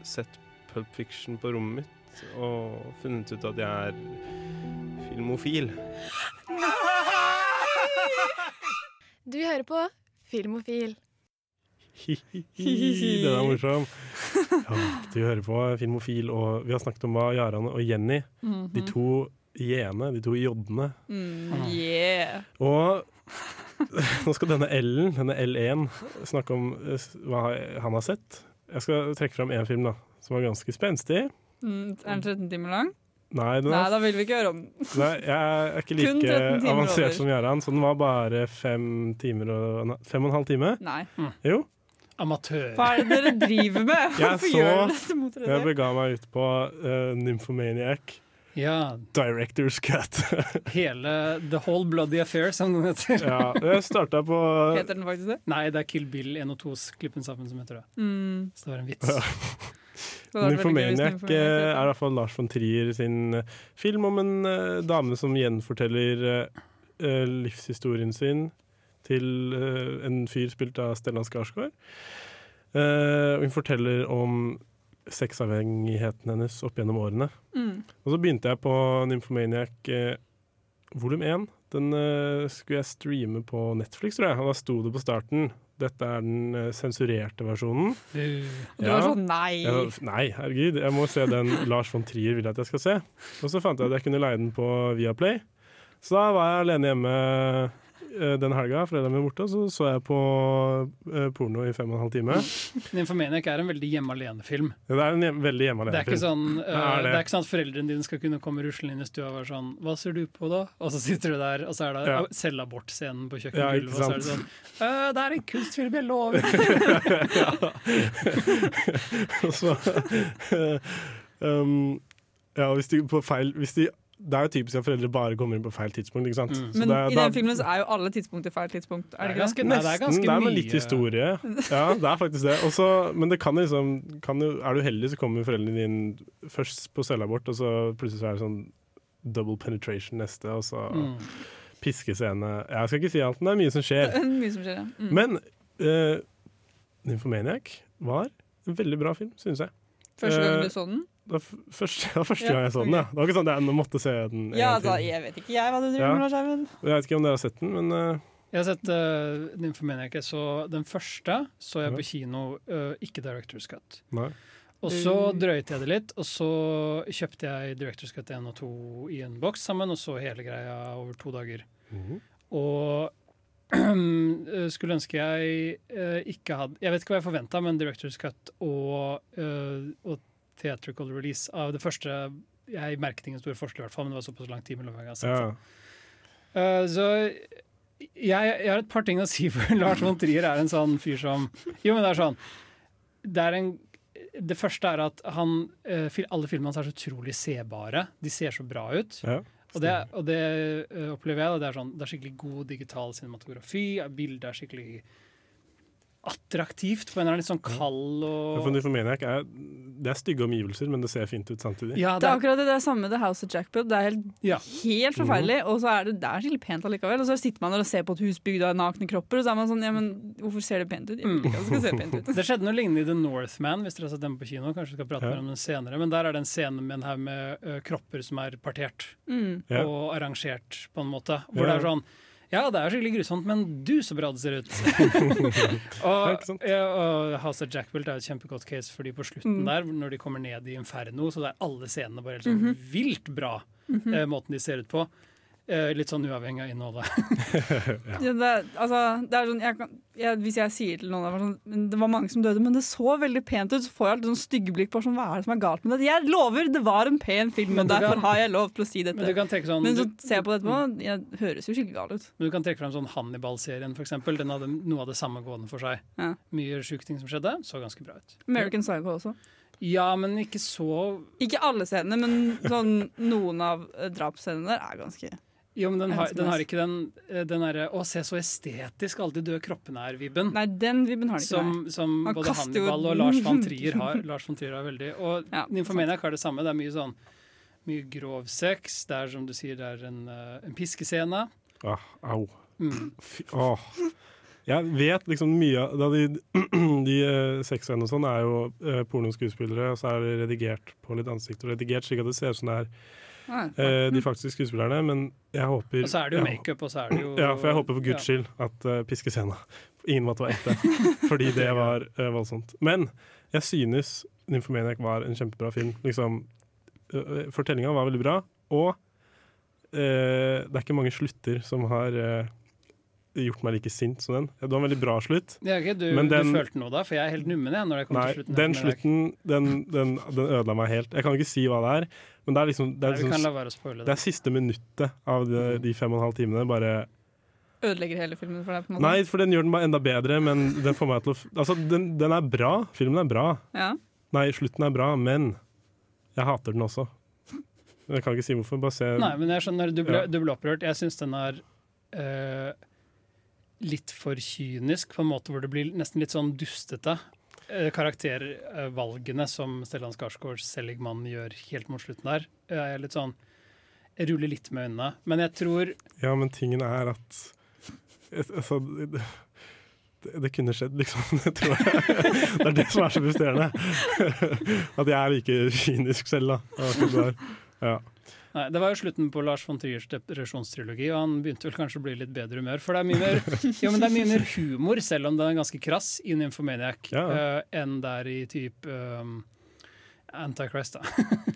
sett Pulp Fiction på rommet mitt og funnet ut at jeg er filmofil. Du hører på Filmofil. Den er morsom. Ja, du hører på Filmofil, og vi har snakket om hva Jaran og Jenny, Mhm. de to j-ene, de to j-ene Mm, yeah. Og nå skal denne L-en, denne L1, snakke om eh, hva han har sett. Jeg skal trekke fram én film da, som var ganske spenstig. Mm, er den 13 timer lang? Nei, den Nei, da vil vi ikke høre om den. nei, jeg er ikke like 13 avansert over. som Gjerran, så den var bare fem timer og Fem og en halv time. Nei. Jo. Amatør. Hva er det dere driver med? Jeg Hvorfor så gjør dere dette mot Jeg bega meg ut på uh, Nymphomaniac. Ja, Director's cut. hele The Whole Bloody Affair, som den heter. ja, jeg starta på Heter den faktisk det? Nei, det er Kill Bill 1 og 2s klippen sammen som heter det. Mm. Så det var en vits. Nymphomaniac eh, er i hvert fall Lars von Trier sin eh, film om en uh, dame som gjenforteller eh, livshistorien sin til uh, en fyr spilt av Stellan Skarsgård. Og hun forteller om sexavhengigheten hennes opp gjennom årene. Mm. Og så begynte jeg på 'Nymfomaniac' volum 1. Den eh, skulle jeg streame på Netflix, tror jeg. Og da sto det på starten dette er den eh, sensurerte versjonen. Du var sånn nei. Ja, nei, herregud. Jeg må se den Lars von Trier vil at jeg skal se. Og så fant jeg at jeg kunne leie den på Viaplay. Så da var jeg alene hjemme den helga, fredagen vi var borte, så så jeg på eh, porno i fem og en halv time. Nymphomaniac er en veldig hjemme alene-film. Ja, Det er en hjem, veldig hjemme alene-film. Det sånn, er det det. er ikke sånn at foreldrene dine skal kunne komme ruslende inn i stua og være sånn 'Hva ser du på, da?' Og så sitter du der, og så er det Ja. selvabortscenen på kjøkkengulvet, ja, og så er det sånn «Øh, 'Det er en kunstfilm, jeg lover'. Og så um, Ja, hvis de på feil hvis de, Det er jo typisk at foreldre bare kommer inn på feil tidspunkt, ikke sant. Så Men det er- i da- den filmen så er jo alle tidspunkter feil tidspunkt. Er det ikke ganske- det? nei, det er ganske Det er med mye- litt historie. Ja, det er faktisk det. Også, men det kan liksom kan jo, Er du heldig, så kommer foreldrene dine først på selvabort, og så plutselig så er det sånn double penetration neste, og så Mm. piskescene. Jeg skal ikke si alt, men det er mye som skjer. Det er mye som skjer, ja. Mm. Men uh, Nymphomaniac var en veldig bra film, synes jeg. Første gang Eh, du så den? Det var første, det første gang jeg så den, ja. Det var ikke sånn at jeg måtte se den Ja, altså, jeg vet ikke jeg hva du driver med, Lars Eivind. Jeg vet ikke om dere har sett den, men uh... Jeg har sett uh, Nymphomaniac. Jeg så den første så jeg på kino, uh, ikke Director's Cut. nei. Og så drøyte jeg det litt, og så kjøpte jeg Director's Cut 1 og 2 i en boks sammen, og så hele greia over to dager. Mhm. Og eh, skulle ønske jeg uh, ikke hadde Jeg vet ikke hva jeg forventa, men Director's Cut og, uh, og theatrical release av det første Jeg merket ingen store forskjell, i hvert fall, men det var såpass lang tid mellom hver gang jeg har sett det. Eh, så jeg, jeg har et par ting å si, for Lars von Trier er en sånn fyr som Jo, men det er sånn Det, er en, det første er at han, eh, alle filmene hans er så utrolig sebare. De ser så bra ut. Ja, Og det, og det eh, opplever jeg. Det er, sånn, det er skikkelig god digital cinematografi. Bildet er skikkelig attraktivt på en eller annen litt sånn kald For og Nymphomaniac er, det er stygge omgivelser, men det ser fint ut samtidig. Ja, Det er akkurat det, det er samme med The House of Jackpot. Det er helt, Ja. helt forferdelig, og så er det, det er skikkelig pent allikevel. Og så sitter man der og ser på et hus bygd av nakne kropper, og så er man sånn Ja, men hvorfor ser det pent ut? Jeg vil ikke at det skal se pent ut. Det skjedde noe lignende i The Northman, hvis dere har sett den på kino. Kanskje vi skal prate Ja. mer om den senere, men der er det en scene med en haug med ø, kropper som er partert Mm. Ja. og arrangert, på en måte. Hvor Ja. det er sånn ja, det er skikkelig grusomt, men du, så bra det ser ut! og, ja, og House of Jackbilt er et kjempegodt case, fordi på slutten Mm. der, når de kommer ned i Inferno, så det er alle scenene bare helt sånn vilt bra, eh, måten de ser ut på. Eh, litt sånn uavhengig av innholdet. Ja, det, er- altså, det er sånn, jeg kan, jeg, hvis jeg sier til noen at sånn, det var mange som døde, men det så veldig pent ut, så får jeg alltid sånn stygge blikk på sånn, hva er det som er galt med det. Jeg lover, det var en pen film, Men derfor kan- har jeg lov til å si Men du dette. kan trekke sånn Men så du- ser jeg på det etterpå, jeg høres jo skikkelig gal ut. Men du kan trekke frem sånn Hannibal-serien, for eksempel. Den hadde noe av det samme gående for seg. Ja. Mye sjuke ting som skjedde. Så ganske bra ut. American Psycho også. Ja, men ikke så Ikke alle scenene, men sånn, noen av eh, drapsscenene der er ganske Jo, men den har, den har ikke den, eh, den derre 'Å, se så estetisk alle de døde kroppene er'-vibben. Nei, den vibben har de ikke. Som, som både Hannibal og Lars von Trier har. Lars von Trier har veldig Og Ja, Nymphomaniac har det samme. Det er mye sånn Mye grov sex. Det er som du sier, det er en, eh, en piskescene. Ah, au. Mm. Fy, åh. Jeg vet liksom mye av De, de eh, sexscenene og sånn er jo eh, pornoskuespillere, og så er det redigert på litt ansikt og redigert slik at det ser ut som det er. Eh, de faktiske skuespillerne, men jeg håper Og så er det jo ja, makeup, og så er det jo Ja, for jeg håper for guds skyld at uh, piskescena ingen måtte være ekte. fordi det var uh, voldsomt. Men jeg synes Nymphomaniac var en kjempebra film. Liksom, uh, Fortellinga var veldig bra, og eh, det er ikke mange slutter som har eh, gjort meg like sint som den. Det var en veldig bra slutt. Ja, ok, du, Men den- du følte noe da? For jeg er helt nummen jeg, når det kom Nei, til slutten. den slutten den, den, den ødela meg helt. Jeg kan ikke si hva det er, men det er liksom Det er, liksom, spoile det det. er siste minuttet av de, de fem og en halv timene. Bare Ødelegger hele filmen for deg? på en måte. Nei, for den gjør den bare enda bedre, men den får meg til å Altså, den, den er bra. Filmen er bra. Ja. Nei, slutten er bra, men jeg hater den også. Jeg kan ikke si hvorfor. Bare se Nei, men jeg skjønner, du ble, Ja. du ble opprørt. Jeg syns den er øh, litt for kynisk, på en måte hvor det blir nesten litt sånn dustete. Eh, karaktervalgene som Stellan Skarsgård Seligman gjør helt mot slutten der, er litt sånn Jeg ruller litt med øynene. Men jeg tror Ja, men tingen er at altså, det, det kunne skjedd, liksom. Det tror jeg. Det er det som er så frustrerende. At jeg er like kynisk selv, da. Ja. Nei, Det var jo slutten på Lars von Triers depresjonstrilogi, og han begynte vel kanskje å bli litt bedre humør. For det er mye mer, jo, men det er mye mer humor, selv om den er ganske krass, i Nymphomaniac Ja. uh, enn der i type um, Antichrist. da.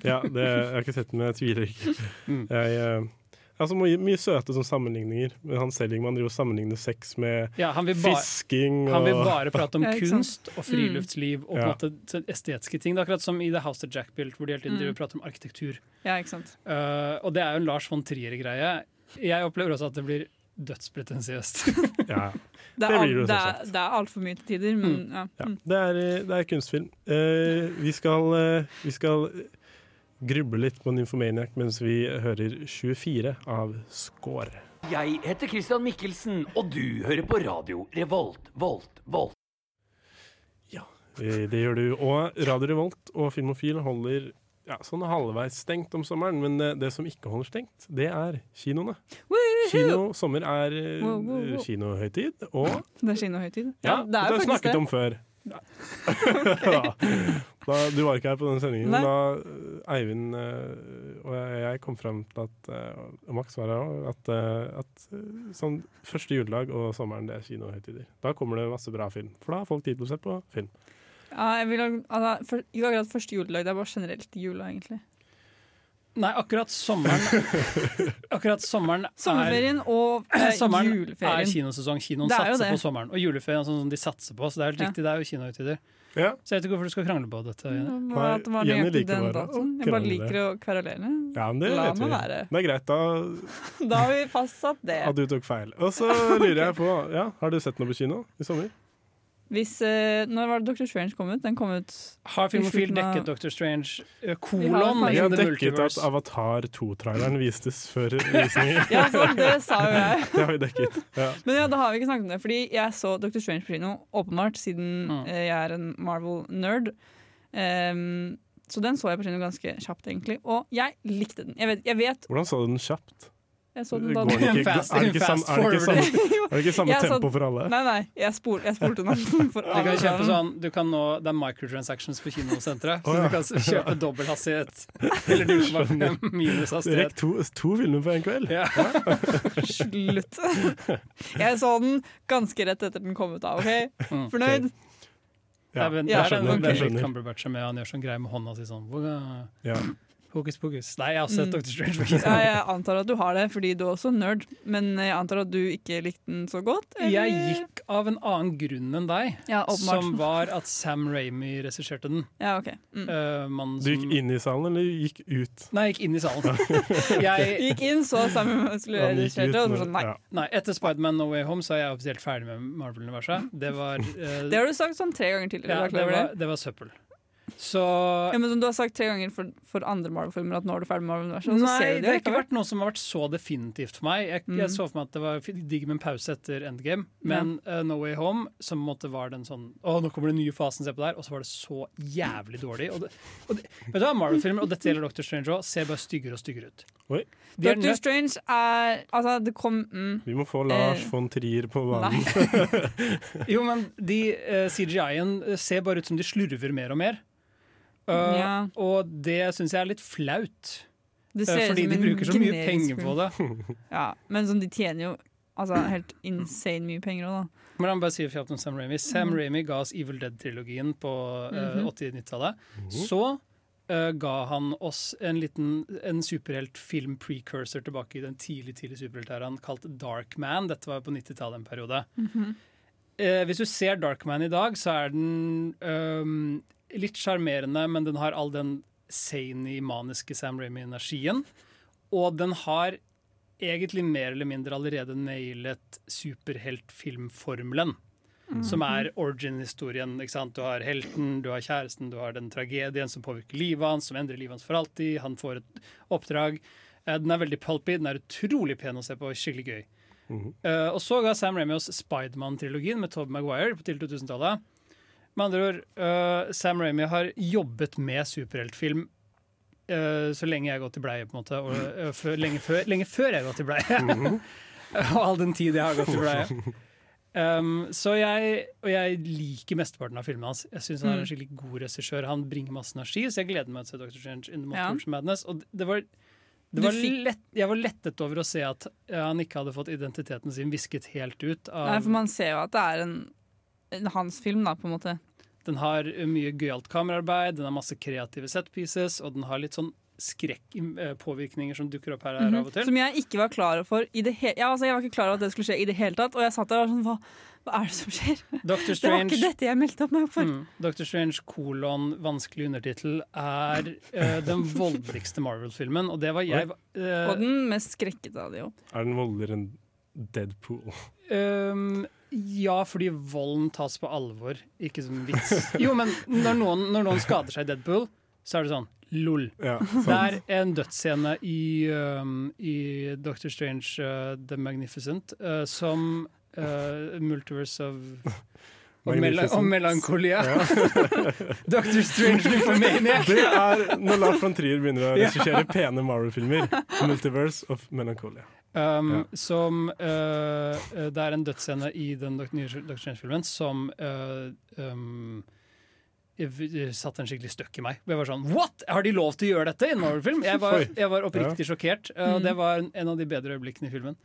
ja det, jeg har ikke sett den, men jeg tviler ikke. Mm. Jeg, eh, altså, mye, mye søte som sammenligninger. Men han Seligman driver og sammenligner sex med Ja, han vil bare- fisking og Han vil bare prate om Ja, kunst og friluftsliv og Ja. måte t- estetiske ting. Det er akkurat som i The House of Jack built, hvor de hele tiden Mm. prater om arkitektur. Ja, ikke sant. Eh, og det er jo en Lars von Trier-greie. Jeg opplever også at det blir dødspretensiøst. ja. Det Det er, blir det det er, det er altfor mye til tider, men ja. Ja, Mm. det, er, det er kunstfilm. Uh, vi skal, uh, vi skal gruble litt på Nymphomaniac mens vi hører 24 av Skår. Jeg heter Christian Mikkelsen, og du hører på radio Revolt, Volt, Volt. Ja, Det gjør du. Og Radio Revolt og Filmofil holder ja, sånn halvveis stengt om sommeren, men det, det som ikke holder stengt, det er kinoene. Kino, sommer er eh, Wow, wow, wow. kinohøytid, og Det er kinohøytid. ja, det er det har vi snakket det. om før. Da, da, du var ikke her på den sendingen, Nei. men da eh, Eivind eh, og jeg, kom frem til at eh, og Max var her òg, at, at sånn første juledag og sommeren, det er kinohøytider. Da kommer det masse bra film, for da har folk tid til å se på film. Ja, jeg vil, altså, for, ikke akkurat første juledag, det er bare generelt jula, egentlig. Nei, akkurat sommeren Akkurat sommeren er Sommerferien og eh, Sommeren er kinosesong. Kinoen er satser på sommeren. Og juleferien er sånn som de satser på. Så det er helt Ja. riktig, det er jo kinohøytider. Ja. Så jeg vet ikke hvorfor du skal krangle på dette. Jenny. Nei, at det Jenny liker den bare å krangle. Jeg bare liker å kverulere. Ja, men det La vet vi. være. Det er greit, da Da har vi fastsatt det. at du tok feil. Og så lurer jeg på, ja, har du sett noe på kino i sommer? Hvis, eh, når var det Dr. Strange kom ut? Den kom ut Har Filmofil dekket Dr. Strange eh, Vi har kolon Vi har in the dekket at multiverse? Avatar 2-traileren vistes før visninger. Ja, sant, det sa jo jeg. Det har vi dekket. Ja. Men ja, da har vi ikke snakket om det. Fordi jeg så Dr. Strange på kino, åpenbart, siden Mm. eh, jeg er en Marvel-nerd. Ehm, så den så jeg på kino ganske kjapt, egentlig. Og jeg likte den. Jeg vet, jeg vet Hvordan så du den kjapt? Jeg så den da den Fast- er det ikke, sam, det ikke, sam, det ikke samme Jeg tempo for alle? Nei, nei, jeg, spol, jeg spolte den for Du kan kjøpe sånn, du kan nå, Det er microtransactions på kinosenteret. Så du kan kjøpe dobbel hastighet. Eller du kan minus hastighet. rekk to, to filmer på en kveld? Ja. Slutt. Jeg så den ganske rett etter den kom ut av, OK? Mm. Fornøyd? Ja, den skjønner, jeg skjønner. Cumberbatch med. Han gjør sånn greie med hånda si sånn. Ja. Hokus pokus. Nei, jeg har sett Mm. Dr. Strange. Ja, jeg antar at du har det, fordi du er også nerd. Men jeg antar at du ikke likte den så godt? eller? Jeg gikk av en annen grunn enn deg, Ja, som var at Sam Ramy regisserte den. Ja, ok. Mm. Uh, Du gikk inn i salen, eller gikk ut? Nei, jeg gikk inn i salen. jeg, Gikk inn, så Sam skulle regissere, og så sånn nei. ja. nei, etter Spiderman No Way Home så er jeg offisielt ferdig med Marvel-universet. Det var eh, Det har du sagt sånn tre ganger tidligere. ja, det? var, det var søppel. Så Ja, men som du har sagt tre ganger for, for andre Marvel-filmer at nå er du ferdig med Marvel-universet. Nei, ser du det har ikke vært noe som har vært så definitivt for meg. Jeg, Mm. jeg så for meg at det var digg med en pause etter Endgame, men eh, No Way Home som måtte var den sånn Å, nå kommer den nye fasen, se på der. Og så var det så jævlig dårlig. Og det, og det, vet du hva, Marvel-filmer, og dette gjelder Doctor Strange òg, ser bare styggere og styggere ut. Oi. De er Doctor Strange er Altså, det kom mm, Vi må få Lars Eh, von Trier på banen. Jo, men de uh, CGI-en ser bare ut som de slurver mer og mer. Uh, Ja. Og det syns jeg er litt flaut. Det Eh, ser fordi de bruker så mye penger på det. Ja, men sånn, de tjener jo altså, helt insane mye penger òg, da. Men la meg bare si kjapt om Sam Raimi. Sam mm. Raimi ga oss Evil Dead-trilogien på uh, Mhm. 80-90-tallet. Så uh, ga han oss en liten en superheltfilm-precursor tilbake i den tidlig tidlig superheltæraen kalt Darkman. Dette var jo på 90-tallet en periode. Eh, hvis du ser Darkman i dag, så er den øhm, litt sjarmerende, men den har all den zany, maniske Sam Ramy-energien. Og den har egentlig mer eller mindre allerede nailet superheltfilmformelen. Som er origin-historien. ikke sant? Du har helten, du har kjæresten, du har den tragedien som påvirker livet hans, som endrer livet hans for alltid. Han får et oppdrag. Eh, Den er veldig pulpy, den er utrolig pen å se på, skikkelig gøy. Eh, og så ga Sam Ramy oss Spiderman-trilogien med Tobe Maguire på tidlig 2000-tallet. Med andre ord, uh, Sam Ramy har jobbet med superheltfilm uh, så lenge jeg har gått i bleie, på en måte. Og, uh, før, lenge, før, lenge før jeg har gått i bleie. og all den tid jeg har gått i bleie. Um, så jeg, og jeg liker mesteparten av filmene hans. Jeg synes han er en Mm. skikkelig god regissør. Han bringer masse energi, så jeg gleder meg til å se Dr. Strange in the Ja. Madness. Og det var, det var lett, jeg var lettet over å se at han ikke hadde fått identiteten sin visket helt ut. Av, Nei, for man ser jo at det er en hans film, da, på en måte. Den har mye gøyalt kameraarbeid, den har masse kreative set pieces, og den har litt sånn skrekkpåvirkninger som dukker opp her, her av og til. Som jeg ikke var klar for i det hele ja, altså, Jeg var ikke klar over at det skulle skje i det hele tatt. Og jeg satt der og var sånn Hva, hva er det som skjer? Strange, Det var ikke dette jeg meldte opp meg for. Mm. Dr. Strange kolon vanskelig undertittel er uh, den voldeligste Marvel-filmen, og det var jeg uh, Og den mest skrekkete av de òg. Er den voldeligere enn Deadpool? Øhm, ja, fordi volden tas på alvor, ikke som vits. Jo, men når noen, når noen skader seg i Deadpool, så er det sånn lol. Ja, Det er en dødsscene i, um, i Doctor Strange uh, The Magnificent uh, som uh, Multiverse of og, mel og melankolia. Ja. Doctor Strange Nymphomaniac. Det er når Lars von Trier begynner å regissere pene Marvel-filmer. 'Multiverse of Melancholia'. Um, Ja. Som øh, Det er en dødsscene i den nye Dr. Strange-filmen som uh, um, satte en skikkelig støkk i meg. Jeg var sånn What?! Har de lov til å gjøre dette i en Marvel-film?! Jeg, jeg var oppriktig sjokkert. uh, og Mm. det var en av de bedre øyeblikkene i filmen.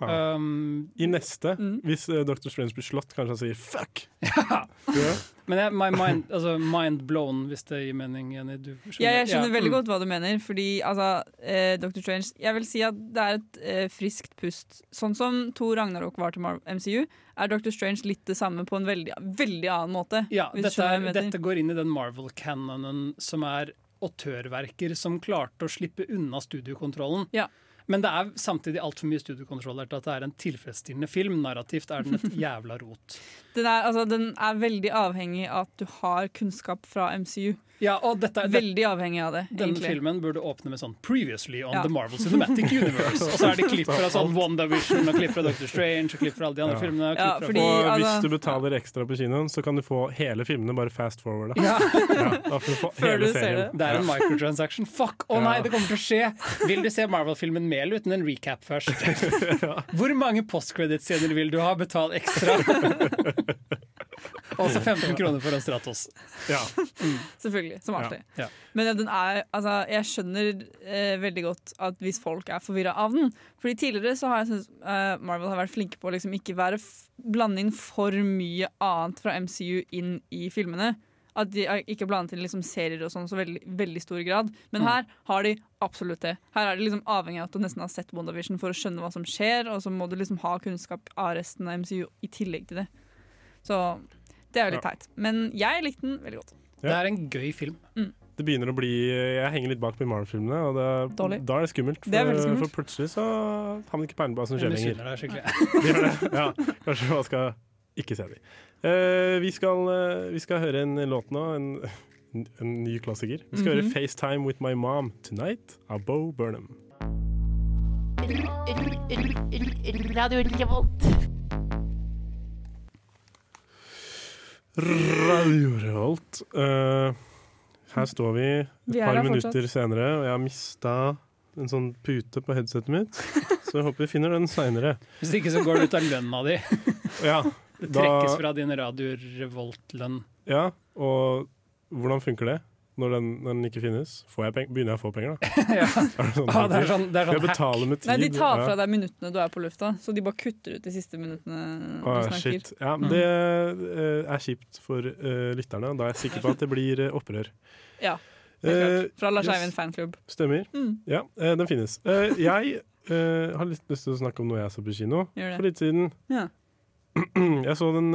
Ja. Um, I neste, Mm. hvis uh, Dr. Strange blir slått, kanskje han sier 'fuck'. ja. Ja. Men jeg, my mind, altså mind blown, hvis det gir mening, Jenny. Du skjønner? Ja, jeg skjønner Ja, veldig mm. godt hva du mener. Fordi altså, eh, Dr. Strange Jeg vil si at det er et eh, friskt pust. Sånn som Thor Ragnarok var til MCU, er Dr. Strange litt det samme på en veldig, veldig annen måte. Ja, hvis dette, er, dette går inn i den Marvel-canonen som er autørverker som klarte å slippe unna studiokontrollen. Ja. Men det er samtidig altfor mye studiokontroller til at det er en tilfredsstillende film. Narrativt er den et jævla rot. Den er, altså, den er veldig avhengig av at du har kunnskap fra MCU. Ja, og dette, det, Veldig avhengig av det, Denne egentlig. filmen burde åpne med sånn 'Previously on Ja. the Marvel Cinematic Universe'. Og så er det klipp fra sånn WandaVision og klipp fra Doctor Strange og klipp fra alle de andre Ja. filmene. og Ja, fordi- Og altså- hvis du betaler ekstra på kinoen, så kan du få hele filmene bare fast forward. Ja. da du få Før hele du ser det. Det er en microtransaction. Fuck! Å nei, det kommer til å skje! Vil du se Marvel-filmen med eller uten en recap først? Hvor mange postcredit-scener vil du ha? Betal ekstra. Og så 15 kroner for en Stratos. Ja. Selvfølgelig. Som alltid. Ja. Men ja, den er, altså, jeg skjønner eh, veldig godt at hvis folk er forvirra av den. Fordi Tidligere så har jeg syntes eh, Marvel har vært flinke på å liksom ikke være f blande inn for mye annet fra MCU inn i filmene. At de har ikke blandet inn liksom serier og sånn så veldig, veldig stor grad. Men Mm. her har de absolutt det. Her er det liksom avhengig av at du nesten har sett WandaVision for å skjønne hva som skjer, og så må du liksom ha kunnskap av resten av MCU i tillegg til det. Så det er jo litt Ja. teit. Men jeg likte den veldig godt. Det er en gøy film. Det begynner å bli Jeg henger litt bak på Marvel-filmene, og det, da er det skummelt. For, Det er skummelt. for plutselig så har man ikke peiling på hva som skjer lenger. skikkelig. Det? Ja, kanskje man skal ikke se dem. Uh, vi, skal, eh, vi skal høre en låt nå, en, en ny klassiker. Vi skal Mhm. høre 'FaceTime With My Mom Tonight' av Bo Burnham. Radio Revolt. Radio Revolt. Uh, her står vi et Vi par minutter fortsatt. senere, og jeg har mista en sånn pute på headsetet mitt. Så jeg håper vi finner den seinere. Hvis ikke så går det ut av lønna di. Ja, Det Da- trekkes fra din Radio Revolt-lønn. ja, og hvordan funker det? Når den, når den ikke finnes, får jeg peng begynner jeg å få penger, da? Ja. Er det sånn, Ah, det er sånn, det er jeg sånn med tid? Nei, De tar fra deg minuttene du er på lufta, så de bare kutter ut de siste minuttene du Ah, snakker. shit. Ja, Mm. det eh, er kjipt for uh, lytterne. Da er jeg sikker på at det blir uh, opprør. Ja. Eh, Fra Lars yes. Eivind fanklubb. Stemmer. Mm. Ja, uh, den finnes. Eh, jeg har litt lyst til å snakke om noe jeg så på kino for litt siden. Ja. Jeg så den,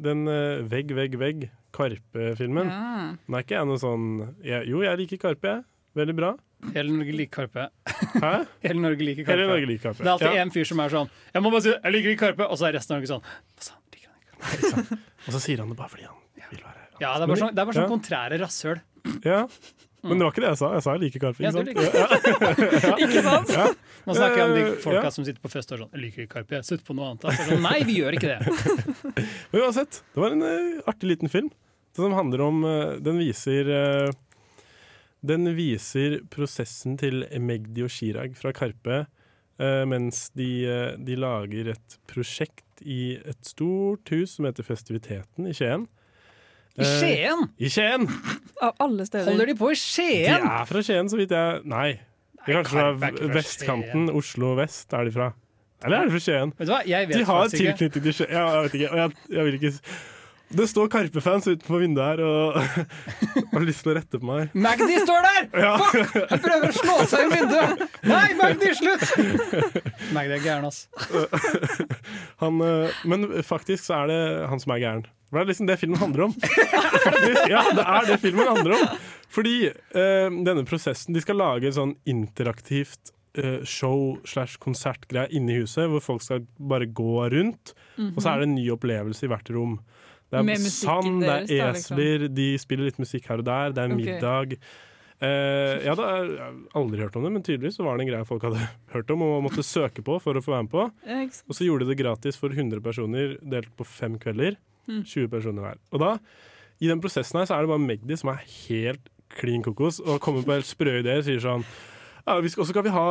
den Vegg, vegg, vegg, Karpe-filmen. Ja. Den er ikke jeg noe sånn jeg, Jo, jeg liker Karpe, jeg. Veldig bra. Hele Norge liker Karpe. Hæ? Hele Norge liker Karpe. Hele Norge liker Karpe. Det er alltid Ja. en fyr som er sånn Jeg må bare si jeg liker ikke Karpe, og så er resten av Norge sånn Hva sa han? Liker han ikke Og så sier han det bare fordi han vil være Ja, det er bare sånn, det er bare sånn Ja. kontrære rasshøl. Ja. Men det var ikke det jeg sa. Jeg sa jeg liker Karpe. Ikke sant? Ja. Ikke sant? Ja. Nå snakker jeg om de Eh, folka ja. som sitter på fest og er sånn Jeg liker ikke Karpe, sitter på noe annet. Sånn, Nei, vi gjør ikke det. Men uansett, det var en uh, artig liten film som handler om eh, Den viser eh, Den viser prosessen til Magdi og Chirag fra Karpe eh, mens de, de lager et prosjekt i et stort hus som heter Festiviteten i Skien. I Eh, Skien? I Skien! Av alle steder. Holder de på i De er fra Skien, så vidt jeg Nei. De er kanskje fra vestkanten. Oslo vest er de fra. Eller er de fra Skien? Vet du hva, jeg vet de har tilknytning til Skien. Ja, jeg vet ikke. Og jeg, jeg vil ikke Det står Karpe-fans utenfor vinduet her og har lyst til å rette på meg. Magdi står der! Ja. Fuck! Han prøver å slå seg i vinduet! Nei, Magdi, slutt! Magdi er gæren, ass. Han, eh, men faktisk så er det han som er gæren. Det er liksom det filmen handler om. Faktisk, ja, det er det filmen handler om. Fordi uh, denne prosessen De skal lage et sånn interaktivt uh, show slash konsertgreie inne i huset, hvor folk skal bare gå rundt. Og så er det en ny opplevelse i hvert rom. Det er sand, det er liksom. esler, de spiller litt musikk her og der, det er middag. Uh, jeg har aldri hørt om det, men tydeligvis så var det en greie folk hadde hørt om og måtte søke på for å få være med på. Og så gjorde de det gratis for 100 personer delt på fem kvelder. Mm. 20 personer hver. Og da, i den prosessen her, så er det bare Magdi som er helt klin kokos og kommer på helt sprø ideer. Sier sånn ja, Og så skal vi ha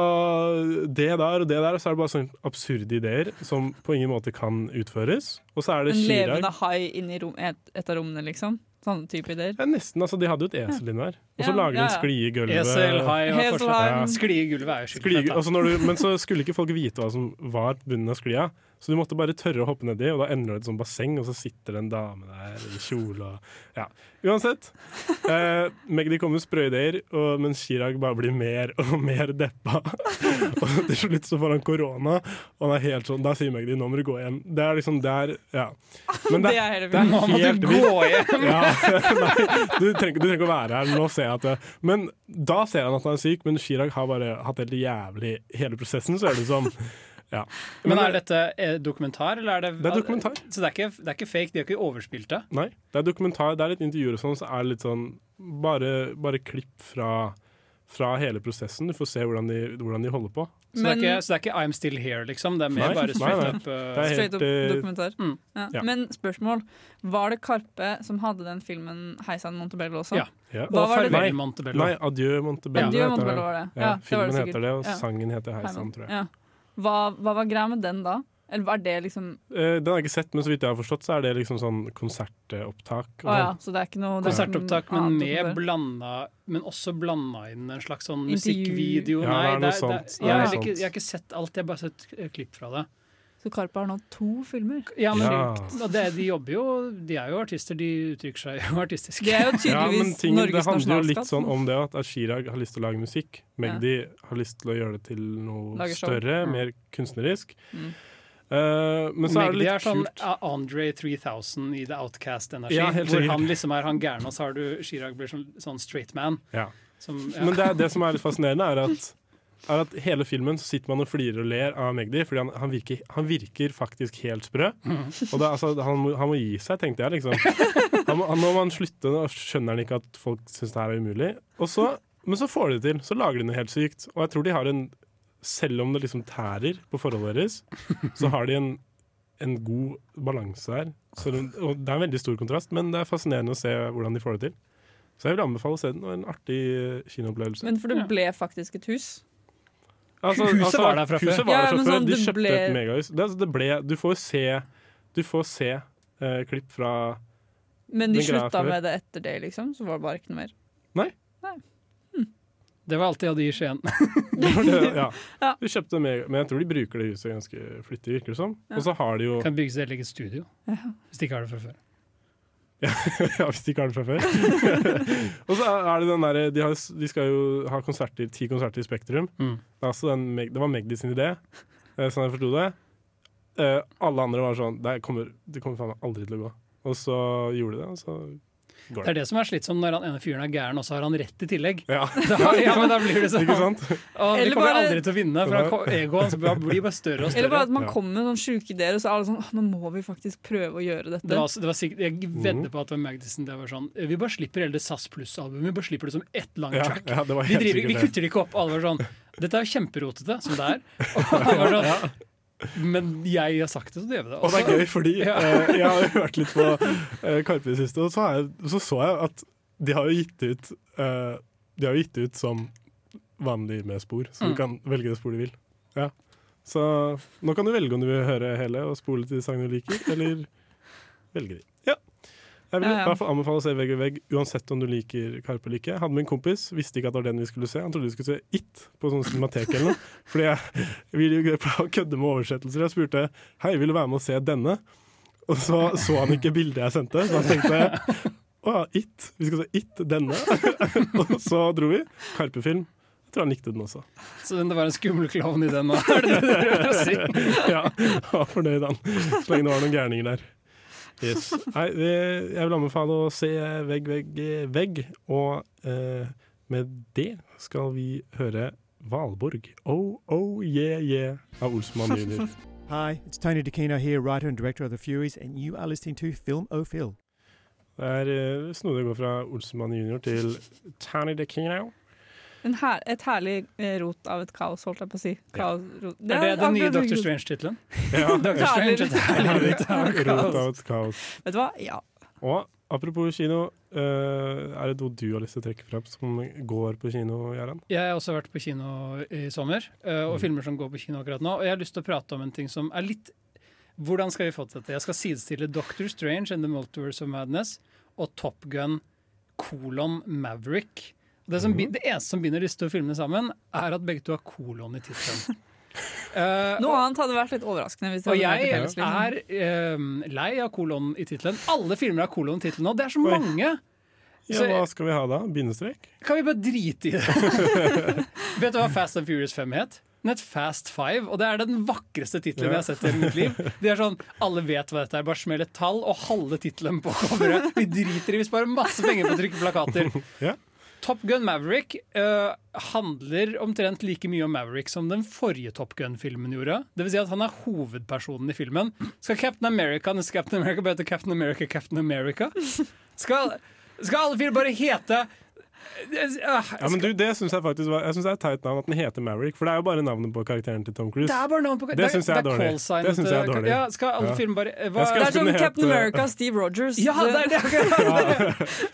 det der og det der. Og så er det bare sånne absurde ideer som på ingen måte kan utføres. Og så er det En Chirag. levende hai inni rom, et, et av rommene, liksom? Sånne type ideer? Ja, nesten. altså De hadde jo et esel inni der. Og så Ja, lager de ja, en sklie i gulvet. Esel, hai var Esel, forslag. Ja. Skli i gulvet er jo du, men så skulle ikke folk vite hva som var bunnen av sklia. Så du måtte bare tørre å hoppe nedi, og da ender det et sånt basseng, og så sitter det en dame der i kjole og Ja. Uansett. Eh, Magdi kommer med sprø ideer, og, mens Chirag bare blir mer og mer deppa. og til slutt så får han korona, og han er helt sånn Da sier Magdi 'nå må du gå hjem'. Det er liksom der Ja. Men Det er det er filmen. Nå må du gå hjem! Ja, nei, du trenger, du trenger ikke å være her. Nå ser jeg at det Men da ser han at han er syk, men Chirag har bare hatt helt jævlig hele prosessen, så er det som ja. Men er dette eh, dokumentar, eller er det Det er dokumentar. Så det er ikke, det er ikke fake? De har ikke overspilt det? Nei, det er dokumentar, det er litt intervjuer og sånn, så er det litt sånn bare, bare klipp fra, fra hele prosessen. Du får se hvordan de, hvordan de holder på. Så, Men- det er ikke, så det er ikke I'm Still Here, liksom? Det er mer Nei, bare nei, straight nei. up uh, helt, Straight up eh, dokumentar. Mm. Ja. Ja. Men spørsmål. Var det Karpe som hadde den filmen 'Heisan Montebello' også? Ja. Ja. Hva Og var det- Nei, Montebello. Nei, Adjø Montebello. Adjø Montebello var det. Ja, Ja, det var filmen det heter det, og Ja. sangen heter Heisan, tror jeg. Hva, hva var greia med den da? Eller var det liksom Eh, Den har jeg ikke sett, men så vidt jeg har forstått, så er det liksom sånn konsertopptak. Og ja, så det er ikke noe det er Konsertopptak, men med blanda Men også blanda inn en slags sånn musikkvideo. Ja, Nei, det er noe det er- sånt. det er- jeg, har ikke, jeg har ikke sett alt, jeg har bare sett eh, klipp fra det. Så Karpe har nå to filmer. Ja, men Ja. det, De jobber jo De er jo artister, de uttrykker seg jo artistisk. Det er jo Ja, ting, Norges det handler jo litt sånn om det at Ashirag har lyst til å lage musikk. Magdi har lyst til å gjøre det til noe større, ja. mer kunstnerisk. Mm. Uh, men så er det litt er sånn kult. Andre 3000 i The Outcast-energi. Ja, hvor han liksom er han gærne, og så har du Chirag blir sånn, sånn straight man. Ja. Som, ja. Men det, det som er litt fascinerende, er at, er at hele filmen så sitter man og flirer og ler av Magdi, fordi han, han, virker, han virker faktisk helt sprø. Mm. Og det, altså, han, må, han må gi seg, tenkte jeg. liksom. Han nå må han slutte, nå skjønner han ikke at folk syns det her er umulig. Og så, men så får de det til. Så lager de noe helt sykt. Og jeg tror de har en Selv om det liksom tærer på forholdet deres, så har de en, en god balanse. Så, det- og det er en veldig stor kontrast, men det er fascinerende å se hvordan de får det til. Så jeg vil anbefale å se den. Det var en artig kinoopplevelse. Men for det ble faktisk et hus. Altså, Huset var der fra før. Ja, fra før. sånn, De det kjøpte ble- et megahus. Det, altså, det ble, du får se, du får se uh, klipp fra Men de slutta med det etter det, liksom? Så var det bare ikke noe mer. Det var alt de hadde i Skien. ja. De Du kjøpte mega, Men jeg tror de bruker det huset ganske flittig, virker det som. Ja. Og så har de jo Kan bygge sitt eget studio. Ja. Hvis de ikke har det fra før. ja, hvis de ikke har det fra før. og så er det den derre de, har- de skal jo ha konserter, ti konserter i Spektrum. Mm. Det, altså den, det var Magdi sin idé, eh, sånn jeg forsto det. Eh, alle andre var sånn Det kommer, det kommer faen meg aldri til å gå. Og så gjorde de det, og så Det er det som er slitsomt når han ene fyren er gæren, og så har han rett i tillegg. Ja. Da, ja, men da blir det sånn Ikke sant? Å, vi kommer bare- aldri til å vinne, for egoet hans blir bare større og større. Eller bare at man kommer med noen sjuke ideer, og så er alle sånn Nå må vi faktisk prøve å gjøre dette. Det var, det var sikkert, jeg vedder på at det var Magdisen. Det var sånn Vi bare slipper hele det SAS Pluss-albumet. Vi bare slipper det som ett langt track. ja, det var vi, driver, vi kutter det ikke opp. Alle var sånn Dette er jo kjemperotete, som det er. Og han var sånn, Men jeg har sagt det, så det gjør vi det. Og det er gøy, fordi Ja. eh, jeg har hørt litt på eh, Karpe i det siste, og så, har jeg, så så jeg at de har jo gitt ut eh, De har jo gitt ut som vanlig med spor, så Mm. du kan velge det spor du vil. Ja. Så nå kan du velge om du vil høre hele og spole til sangene du liker, eller velge de. Ja. Jeg vil Ja, ja. i hvert fall anbefale å se Vegg i vegg, uansett om du liker Karpe eller ikke. Hadde min kompis, visste ikke at det var den vi skulle se. Han trodde vi skulle se It på sånn cinematek eller noe. Fordi jeg ville jo kødde med oversettelser. Jeg spurte hei, vil du være med å se denne? Og så så han ikke bildet jeg sendte, så han tenkte å ja, It. Vi skal se It, denne. og så dro vi. Karpe-film. Jeg tror han likte den også. Så det var en skummel klovn i den òg, er det det du prøver å si? ja, han var fornøyd, han. Så lenge det var noen gærninger der. Yes. Nei, jeg vil anbefale å se Vegg, vegg, vegg. Og eh, med det skal vi høre Valborg. Oh, oh, yeah, yeah av Olsmann jr. Hi, it's Tony DeCino here, writer and director of The Furies, and you are listening to Film O'Phil. Det er eh, snodig å gå fra Olsmann jr. til Tony DeCino. En her, et herlig eh, rot av et kaos, holdt jeg på å si. Kaos, rot. Er det den nye Dr. Strange-tittelen? Ja. Dr. Strange, et herlig rot av kaos. et kaos. Vet du hva? Ja. Og apropos kino, eh, er det noe du har lyst til å trekke frem som går på kino, Gjerand? Jeg har også vært på kino i sommer, eh, og Mm. filmer som går på kino akkurat nå. Og jeg har lyst til å prate om en ting som er litt Hvordan skal vi få til dette? Jeg skal sidestille Doctor Strange and the Multiverse of Madness og Top Gun kolon Maverick. Det, som, bi- det eneste som binder disse to filmene sammen, er at begge to har kolon i tittelen. Uh, Noe og- annet hadde vært litt overraskende. Hvis og jeg liksom. er uh, lei av kolon i tittelen. Alle filmer har kolon i tittelen nå. Det er så Oi. mange! Ja, Så- hva skal vi ha da? Bindestrek? Kan vi bare drite i det? Vet du hva Fast and Furious 5 het? Den het Fast Five, og det er den vakreste tittelen jeg har sett i mitt liv. Det er sånn, Alle vet hva dette er, bare smell et tall og halve tittelen på coveret. Vi driter i, vi sparer masse penger på å trykke plakater. Ja. Top Gun Maverick uh, handler omtrent like mye om Maverick som den forrige Top Gun-filmen gjorde. Det vil si at han er hovedpersonen i filmen. Skal Captain America Captain America Captain America Captain America? Skal, skal alle fire bare hete Ja, men du, Det syns jeg faktisk var Jeg synes det er et teit navn at den heter Maverick, for det er jo bare navnet på karakteren til Tom Cruise. Det er bare navnet på Det syns jeg er dårlig. Det synes jeg er dårlig. Ja, skal alle Ja. filmer bare hva, Det er som den het, Captain eh, America, Steve Rogers. Ja, det er det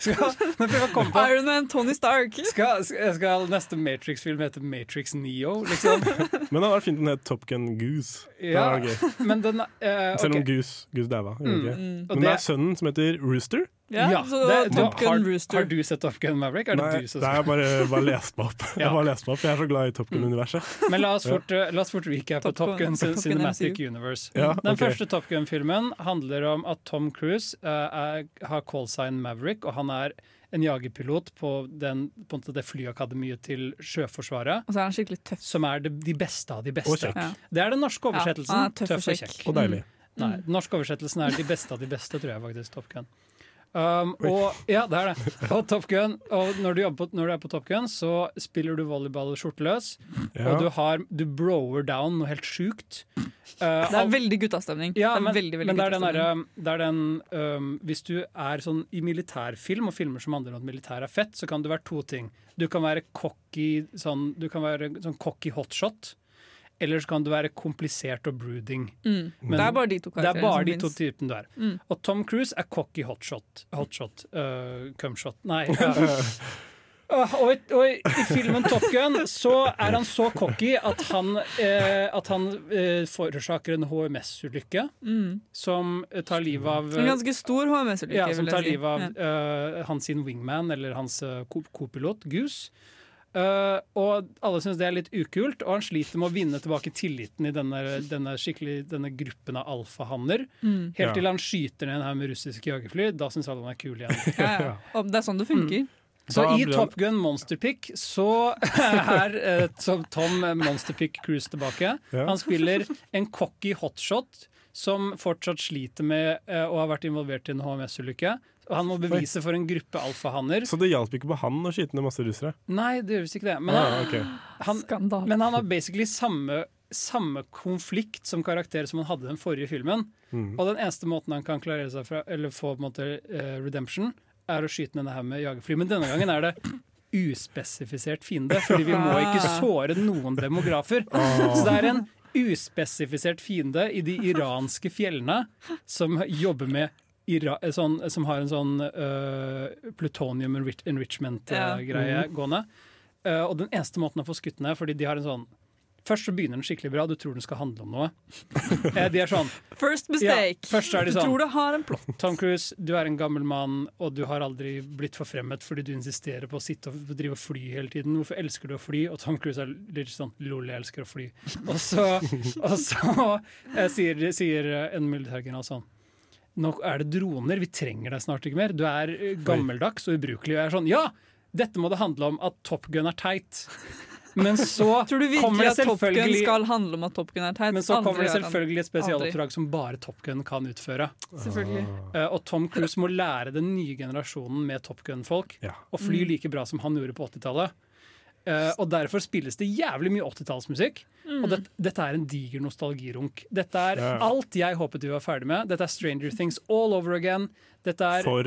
Ja. Iron Man, Tony Stark. skal, skal neste Matrix-film hete Matrix Neo, liksom? Men det hadde vært fint om den het Top Gun Goose. Ja, den eh, Selv om. Goose, Goose daua. Mm? Mm, Men det det- er sønnen som heter Rooster. Ja, så det- Top Gun Rooster. Har du sett Top Gun Maverick? Er det Nei, du som det er jeg bare, bare lest meg opp. Jeg bare lest meg opp, jeg er så glad i Top Gun-universet. Men la oss fort, eh, la oss fort recap på Top Top Top Gun Cinematic MCU. Universe. Ja, Den første Top Gun-filmen handler om at Tom Cruise uh, er, har callsign Maverick, og han er en jagerpilot på, den, på det flyakademiet til Sjøforsvaret. Og så er han skikkelig tøff. Som er de, de beste av de Og beste. kjekk. Ja. Det er den norske oversettelsen. Ja, tøff og tøff og kjekk. Og deilig. Nei, den norske oversettelsen er de beste av de beste, tror jeg faktisk. Top Gun. Um, og, ja, det er det. Og Top Gun, og når du, på, når du er på Top Gun, så spiller du volleyball skjorteløs. Ja. Og du, har, du brower down noe helt sjukt. Uh, Det er veldig guttastemning. ja, det er men, veldig, veldig men det er den det er den um, Hvis du er sånn i militærfilm og filmer som handler om at militær er fett, så kan det være to ting. Du kan være cocky sånn, du kan være sånn cocky hotshot. Eller så kan du være komplisert og brooding. Mm. Men det er bare de to Det er bare de to typene du er. Mm. Og Tom Cruise er cocky hotshot. Hotshot. Uh, cumshot. Nei. ja. Uh, og, i- og i, filmen Top Gun så er han så cocky at han, eh, at han eh, forårsaker en HMS-ulykke Mm. som tar livet av En ganske stor HMS-ulykke, ja, som tar livet av Ja. hans sin wingman, eller hans uh, kopilot, Goose. Eh, og alle syns det er litt ukult, og han sliter med å vinne tilbake tilliten i denne, denne, denne gruppen av alfahanner. Mm. Helt Ja. til han skyter ned en haug med russiske jagerfly. Da syns alle han er kul igjen. Ja, ja. Og det er sånn det funker. Så Da i ble Top Gun Monsterpick så er uh, så Tom Monsterpick Cruise tilbake. Ja. Han spiller en cocky hotshot som fortsatt sliter med uh, å ha vært involvert i en HMS-ulykke. Og han må bevise for en gruppe alfahanner. Så det hjalp ikke på han å skyte ned masse russere? Nei, det gjør visst ikke det. Men, Ah, okay. han, men han har basically samme, samme konflikt som karakter som han hadde i den forrige filmen. Mm. Og den eneste måten han kan klarere seg fra, eller få på en måte uh, redemption, er å skyte ned det her med jagerfly. Men denne gangen er det uspesifisert fiende, fordi vi må ikke såre noen demografer. Så det er en uspesifisert fiende i de iranske fjellene som jobber med Ira sånn, som har en sånn uh, plutonium enrichment-greie Mhm. gående. Uh, og den eneste måten å få skutt er fordi de har en sånn Først så begynner den skikkelig bra, du tror den skal handle om noe. Eh, de er sånn First mistake. Ja, først er de Du sånn tror du har en plott. Tom Cruise, du er en gammel mann, og du har aldri blitt forfremmet fordi du insisterer på å sitte og drive og fly hele tiden. Hvorfor elsker du å fly? Og Tom Cruise er litt sånn lol, jeg elsker å fly. Og så, og så eh, sier, sier en militærgeneral sånn Nå er det droner, vi trenger deg snart ikke mer. Du er eh, gammeldags og ubrukelig. Og jeg er sånn Ja! Dette må det handle om at Top Gun er teit. Men så Tror du virkelig det at Top Gun skal handle om at Top Gun er teit? men så Aldri kommer det selvfølgelig et spesialoppdrag som bare Top Gun kan utføre. Selvfølgelig. uh, og Tom Cruise må lære den nye generasjonen med Top Gun-folk å fly Mm. like bra som han gjorde på 80-tallet. Eh, og derfor spilles det jævlig mye 80-tallsmusikk. Mm. Og det, dette er en diger nostalgirunk. Dette er Ja. alt jeg håpet vi var ferdig med. Dette er Stranger Things all over again. Dette er For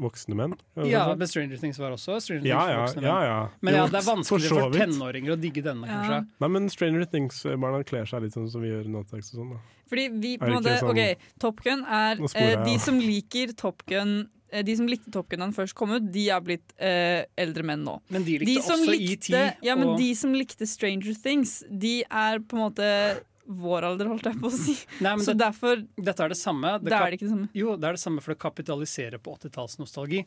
voksne menn? Ja, men Stranger Things var også Stranger Things Ja, for ja, voksne menn. ja. Men ja, det er vanskelig for for, tenåringer å digge denne, Ja. kanskje. Nei, men Stranger Things-barna kler seg litt sånn som vi gjør i til og sånn. da. Fordi vi på en måte sånn- OK, Top Gun er sporer eh, De som liker Top Gun eh, de som likte Top Gun da den først kom ut, de er blitt eh, eldre menn nå. Men de likte de også likte, E.T. Ja, men og- de som likte Stranger Things, de er på en måte vår alder, holdt jeg på å si. Nei, Så det, derfor Dette er det samme. Det er det ikke det samme. Jo, det er det samme, for det kapitaliserer på 80-tallsnostalgi.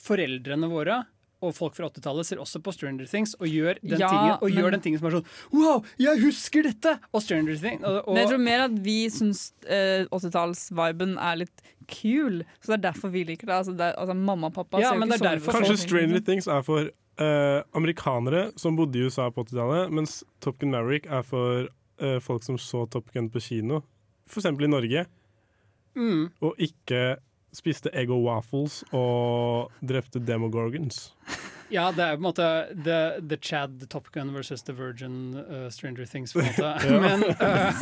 Foreldrene våre og folk fra 80-tallet ser også på Stranger Things og gjør den, Ja, tingen, og men- gjør den tingen som er sånn Wow, jeg husker dette! Og Stranger Things og, og, Men jeg tror mer at vi syns eh, 80-tallsviben er litt kul, så det er derfor vi liker det. Altså, det er, altså Mamma og pappa Ja, ser jo ikke det sånn Kanskje Stranger. Things er for eh, amerikanere som bodde i USA på 80-tallet, mens Top Gun Maverick er for eh, folk som så Top Gun på kino, f.eks. i Norge, mm, og ikke spiste egg waffles og drepte demogorgons. Ja, det er på en måte The, the Chad Top Gun versus The Virgin uh, Stranger Things, på en måte. Men, uh,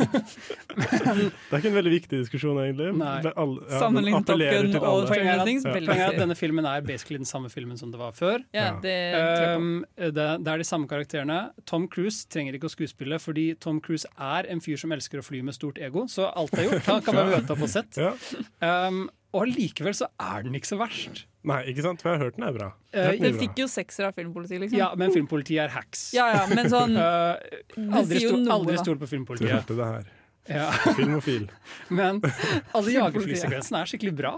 Det er ikke en veldig viktig diskusjon, egentlig. Er ja, Sammenlignet Top Gun og er, at, Things, Ja. veldig poenget er at viktig. denne filmen er basically den samme filmen som det var før. Ja, det. Um, det, det er de samme karakterene. Tom Cruise trenger ikke å skuespille, fordi Tom Cruise er en fyr som elsker å fly med stort ego, så alt er gjort. Han kan bare møte opp på sett. Ja. Um, og likevel så er den ikke så verst. Nei, ikke sant? For jeg har hørt den er bra. Eh, den er Den fikk jo sekser av filmpolitiet, liksom. Ja, men filmpolitiet er hacks. Ja, ja, men sånn Uh, aldri sto- aldri stol på Du filmpolitiet. hørte det her. Ja. Filmofil. Men alle jagerflysekvensene er skikkelig bra.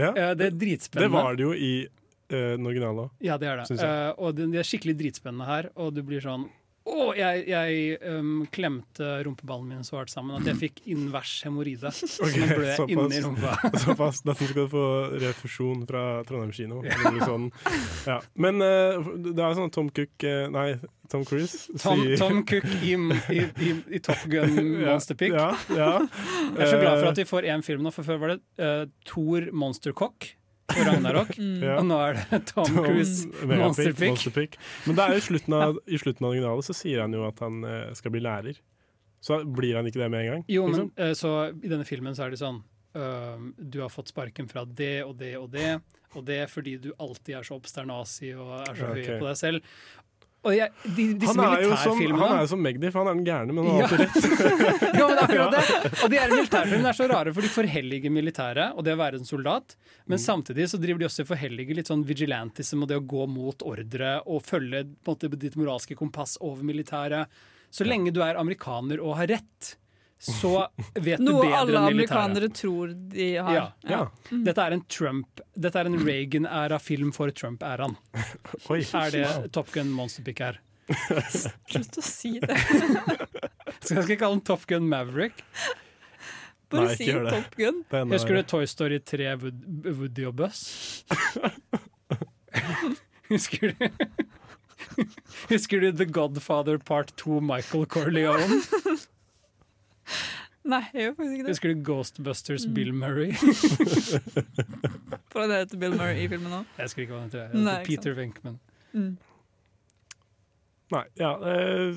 Ja. Uh, det er dritspennende. Det var det jo i uh, den originale òg. Ja, det er det. Uh. Eh, og det, det er skikkelig dritspennende her, og du blir sånn å, jeg, jeg um, klemte rumpeballene min så hardt sammen at jeg fikk invers hemoroide. Så ble jeg inni rumpa. Såpass. Dette skal du få refusjon fra Trondheim kino. Sånn. Ja. Men uh, det er sånn at Tom Cook eh, Nei, Tom Cruise Tom, sier Tom Cook i, i, i, i Top Gun Monster Pick. Ja, ja. Jeg er så glad for at vi får én film nå, for før var det uh, Thor Monster Cock på Ragnarok. Ja. Og nå er det Tom, Cruise Monsterpick. Monster. Men det er jo i slutten av, i slutten av originalet så sier han jo at han eh, skal bli lærer. Så blir han ikke det med en gang? Jo, men liksom? men så i denne filmen så er det sånn øhm, Du har fått sparken fra det og det og det, og det fordi du alltid er så obsternasig og er så høy på deg selv. Jeg, de, han, er som, han er jo som Magdi, for han er den gærne, men han Ja. alltid rett. ja, men akkurat det. Og de her militærfilmene er så rare, for de forhelliger militæret og det å være en soldat. Men Mm. samtidig så driver de også og forhelliger litt sånn vigilantism og det å gå mot ordre og følge måte, ditt moralske kompass over militæret. Så lenge du er amerikaner og har rett, så vet du Noe bedre alle enn militæret. amerikanere tror de har. Ja. Ja. Mm. Dette er en Trump Dette er en Reagan-æra-film for Trump-æraen. Er det Top Gun Monsterpick her? Slutt å si det. Skal jeg kalle den Top Gun Maverick? Bare Nei, si. Top Gun. Er Husker du Toy Story 3 Wood, Woody og Buzz? Husker du Husker du The Godfather Part 2 Michael Corleone? Nei, jeg gjør faktisk ikke det. Husker du Ghostbusters Mm. Bill Murray? For det heter Bill Murray i filmen nå. Jeg husker ikke hva han heter. Nei, Nei, Peter Venkman. Mm. Nei, ja eh,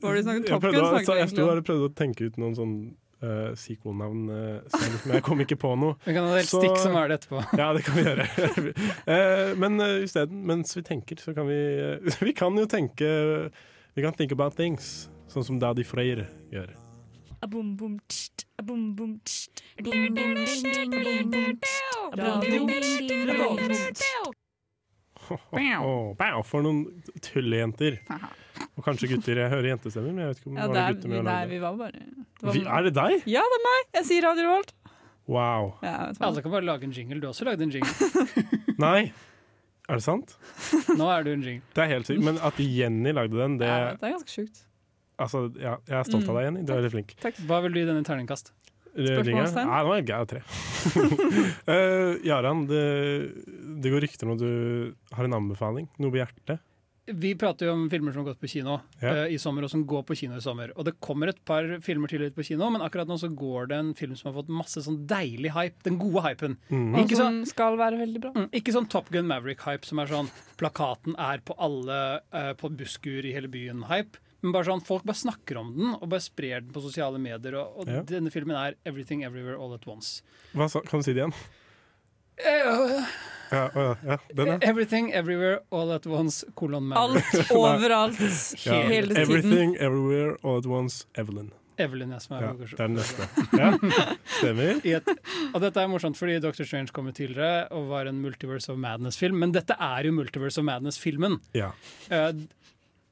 Var det snakket Top Gun, snakket egentlig Jeg om. her og prøvde å tenke ut noen sånn uh, sequel-navn eh, men jeg kom ikke på noe. Vi kan ha et helt stikk som er det etterpå. Ja, det kan vi gjøre. uh, men uh, isteden, mens vi tenker, så kan vi uh, Vi kan jo tenke Vi kan think about things, sånn som Daddy Freyr gjør. Tst, tst, tst, tst, bow, for noen tullejenter. Og kanskje gutter. Jeg hører jentestemmer, men jeg vet ikke om Ja, det var er, gutter med å lage vi var bare det var Vi, er det deg? Ja, det er meg! Jeg sier Radio Revolt. Wow. Ja. Alle kan bare lage en jingle. Du har også lagd en jingle. Nei. Er det sant? Nå er du en jingle. Det er helt sykt. Men at Jenny lagde den, det, Ja, det er ganske sjukt. Altså, ja, Jeg er stolt av deg, Jenny. Du er veldig flink. Hva vil du gi denne terningkast? Spørsmålstegn? Nei, nå er jeg tre. uh, Jaran, det, det går rykter om at du har en anbefaling. Noe på hjertet. Vi prater jo om filmer som har gått på kino Ja. uh, i sommer, og som går på kino i sommer. Og det kommer et par filmer til ut på kino, men akkurat nå så går det en film som har fått masse sånn deilig hype. Den gode hypen. Mm. Ikke sånn som skal være veldig bra. Mm, Ikke sånn Top Gun Maverick-hype som er sånn plakaten er på alle uh, på busskur i hele byen-hype. Men bare sånn, folk bare snakker om den og bare sprer den på sosiale medier. Og, og Ja. denne filmen er Everything Everywhere All At Once. Hva sa, kan du si det igjen? Uh, Ja, uh, ja, ja, den. Everything Everywhere All At Once, kolon Mary. Alt overalt Ja. hele tiden. Everything, everywhere, all at once, Evelyn. Evelyn, ja, som er Ja, det er den neste. Ja, stemmer. I et, og dette er morsomt fordi Doctor Strange kom jo tidligere og var en Multiverse of Madness-film, men dette er jo Multiverse of Madness-filmen. Ja. Eh,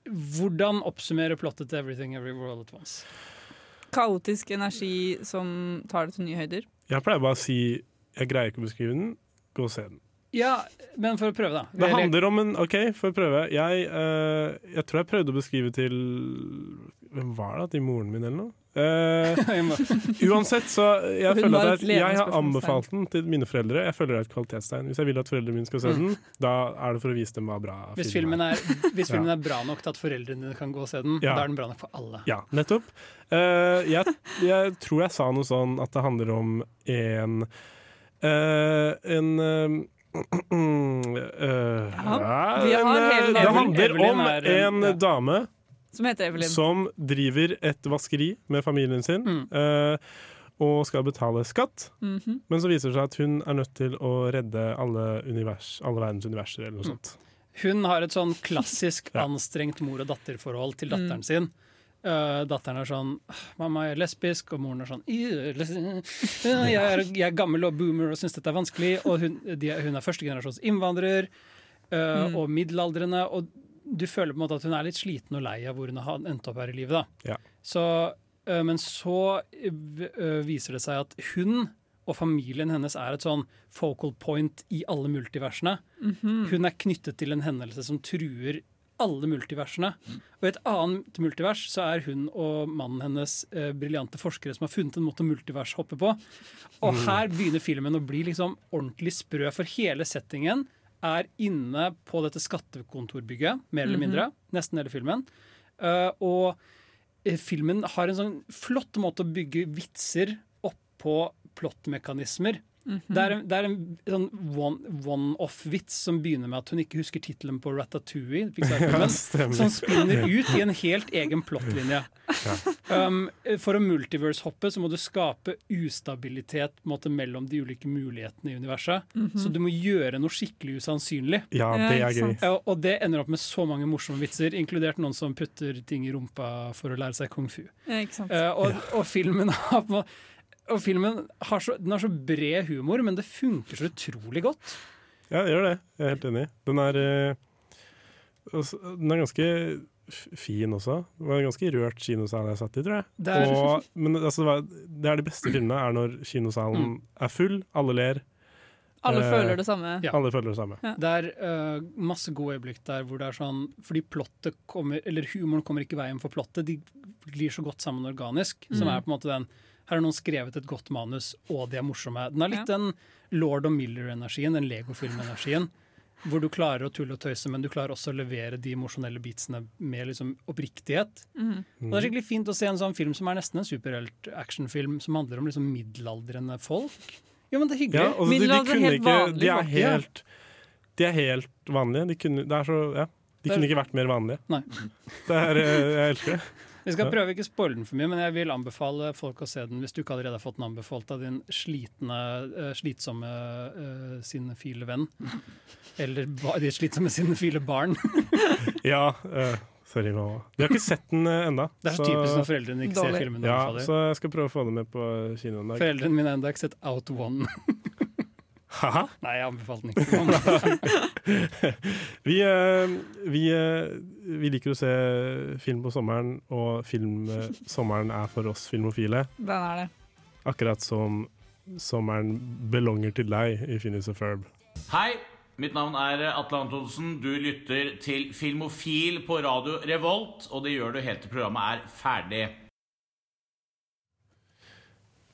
hvordan oppsummere plottet til Everything Everywhere All At Once? Kaotisk energi som tar det til nye høyder. Jeg pleier bare å si jeg greier ikke å beskrive den, gå og se den. Ja, men for å prøve, da. Det handler om en OK, for å prøve. Jeg, uh, jeg tror jeg prøvde å beskrive til Hvem var det? Til moren min, eller noe? Eh, uansett, så jeg føler at jeg, jeg har anbefalt den til mine foreldre. Jeg føler det er et kvalitetstegn. Hvis jeg vil at foreldrene mine skal se den, da er det for å vise dem hva bra Mm. Hvis filmen, er, hvis filmen er bra nok til at foreldrene dine kan gå og se den, Ja. da er den bra nok for alle. Ja, nettopp. Uh, jeg, jeg tror jeg sa noe sånn at det handler om en uh, En Ja, vi har en, hele Det handler om en dame Som heter Evelyn. som driver et vaskeri med familien sin. Mm. eh, og skal betale skatt, Mhm. men så viser det seg at hun er nødt til å redde alle, univers, alle verdens universer, eller noe Mm. sånt. Hun har et sånn klassisk anstrengt mor- og datterforhold til datteren Mm. sin. Uh, datteren er sånn 'Mamma, jeg er lesbisk', og moren er sånn «Øh, les- øh, jeg, er, 'Jeg er gammel og boomer og syns dette er vanskelig', og hun, de, hun er førstegenerasjons innvandrer uh, Mm. og middelaldrende, og du føler på en måte at hun er litt sliten og lei av hvor hun har endt opp her i livet. da. Ja. Så, men så viser det seg at hun og familien hennes er et sånn focal point i alle multiversene. Mhm. Hun er knyttet til en hendelse som truer alle multiversene. Og i et annet multivers så er hun og mannen hennes eh, briljante forskere som har funnet en måte multivers hoppe på. Og Mm. her begynner filmen å bli liksom ordentlig sprø, for hele settingen er inne på dette skattekontorbygget, mer eller Mhm. mindre. Nesten hele filmen. Uh, og eh, filmen har en sånn flott måte å bygge vitser oppå plottmekanismer. Mhm. Det er en, det er en sånn one- one-off-vits som begynner med at hun ikke husker tittelen på Ratatouille, Ja, som spinner ut i en helt egen plottlinje. Um, for å multiverse-hoppe så må du skape ustabilitet på en måte, mellom de ulike mulighetene i universet. Mhm. Så du må gjøre noe skikkelig usannsynlig. Ja, Ja, det er gøy. Ja, og det ender opp med så mange morsomme vitser, inkludert noen som putter ting i rumpa for å lære seg kung fu. Ja, ikke sant. Eh, og, og filmen har på og filmen har så, den har så bred humor, men det funker så utrolig godt. Ja, det gjør det. Jeg er helt enig. Den er, eh, den er ganske fin også. Det var en ganske rørt kinosal jeg satt i, tror jeg. Det er- Og, men altså, det, er de beste filmene er når kinosalen er full, alle ler. Alle Eh, føler det samme. Ja. Alle føler det samme. Ja. Det er øh, masse gode øyeblikk der hvor det er sånn Fordi plottet kommer Eller humoren kommer ikke i veien for plottet. De glir så godt sammen organisk. Som Mm. er på en måte den Her har noen skrevet et godt manus, og de er morsomme. Den har litt Ja. den Lord og Miller-energien, den Lego-filmenergien. Hvor du klarer å tulle og tøyse, men du klarer også å levere de emosjonelle beatsene med liksom oppriktighet. Mm. Og det er skikkelig fint å se en sånn film som er nesten en superhelt-actionfilm, som handler om liksom middelaldrende folk. Jo, men det er hyggelig. Ja, altså, de, de, kunne helt ikke, de, vanlige er folk. helt, de er helt vanlige. De kunne, det er så, ja, de er- kunne ikke vært mer vanlige. Nei. Det er, eh, jeg elsker det. Vi skal prøve ikke spoile den for mye, men jeg vil anbefale folk å se den hvis du ikke allerede har fått den anbefalt av din slitne, eh, slitsomme uh, sinefile venn. Eller de slitsomme sinnefile barn. Ja, uh, sorry mamma. Vi har ikke sett den uh, ennå. Det er så typisk når foreldrene ikke ser filmen. Ja, så jeg skal prøve å få den med på kinoen en dag. Foreldrene mine har ennå ikke sett Out One. Haha. Nei, jeg anbefalte den ikke. Vi, eh, vi, eh, vi liker å se film på sommeren, og film, eh, sommeren er for oss filmofile. Den er det. Akkurat som sommeren belonger til deg i Phineas og Ferb. Hei, mitt navn er Atle Antonsen. Du lytter til Filmofil på radio Revolt, og det gjør du helt til programmet er ferdig.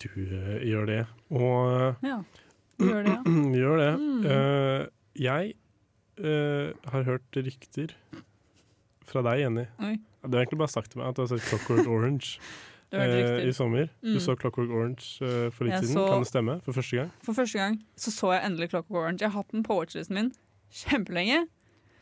Du gjør det. Og Ja. Gjør det, ja. gjør det. Mm. Uh, jeg uh, har hørt rykter fra deg, Jenny. Oi. Du har egentlig bare sagt til meg at du har sett Clockwork Orange Du eh, i sommer. Mm. Du så Clockwork Orange eh, for litt Jeg siden. så- Kan det stemme? For første gang? For første gang så så jeg endelig Clockwork Orange. Jeg har hatt den på watchlisten min kjempelenge.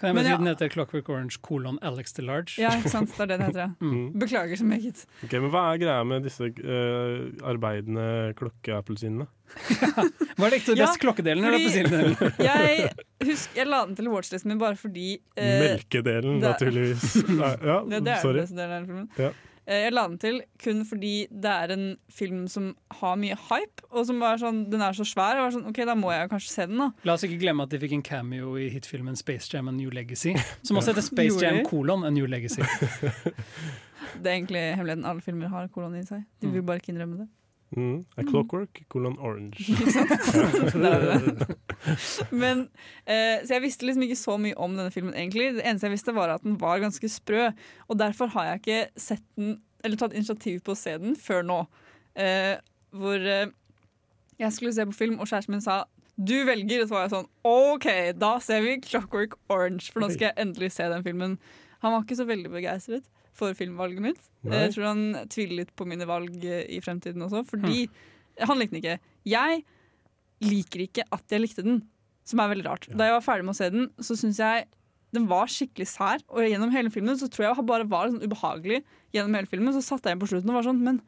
Kan jeg bare si den heter Clockwork Orange kolon Alex the Large? Ja, ikke sant? Det er det det heter. ja. Mm. Beklager så meget. Ok, men Hva er greia med disse uh, arbeidende klokkeappelsinene? Var det ikke best, Ja, klokkedelen eller fordi- Jeg, husk, jeg la den til watchlisten min bare fordi uh, Melkedelen, det- naturligvis. Nei, ja, det, det er sorry. den beste delen av filmen. Ja. Eh, Jeg la den til kun fordi det er en film som har mye hype, og som er sånn, den er så svær. Jeg var sånn, ok, Da må jeg kanskje se den, da. La oss ikke glemme at de fikk en cameo i hitfilmen Space Jam and New Legacy. Som også heter Space Jam kolon and New Legacy. Det er egentlig hemmeligheten. Alle filmer har kolon i seg. De vil bare ikke innrømme det. Mm. A clockwork, kolon orange. Ikke sant? Der det. Men, eh, så jeg visste liksom ikke så mye om denne filmen, egentlig. Det eneste jeg visste, var at den var ganske sprø. Og derfor har jeg ikke sett den, eller tatt initiativ på å se den før nå. Eh, hvor eh, jeg skulle se på film, og kjæresten min sa du velger, og så var jeg sånn OK, da ser vi Clockwork Orange, for nå skal jeg endelig se den filmen. Han var ikke så veldig begeistret for filmvalget mitt. Nei. Jeg tror han tviler litt på mine valg eh, i fremtiden også, fordi han likte den ikke. Jeg liker ikke at jeg likte den, som er veldig rart. Da jeg var ferdig med å se den, så syns jeg den var skikkelig sær. Og gjennom hele filmen så tror jeg bare var sånn ubehagelig. Gjennom hele filmen Så satte jeg inn på slutten og var sånn Men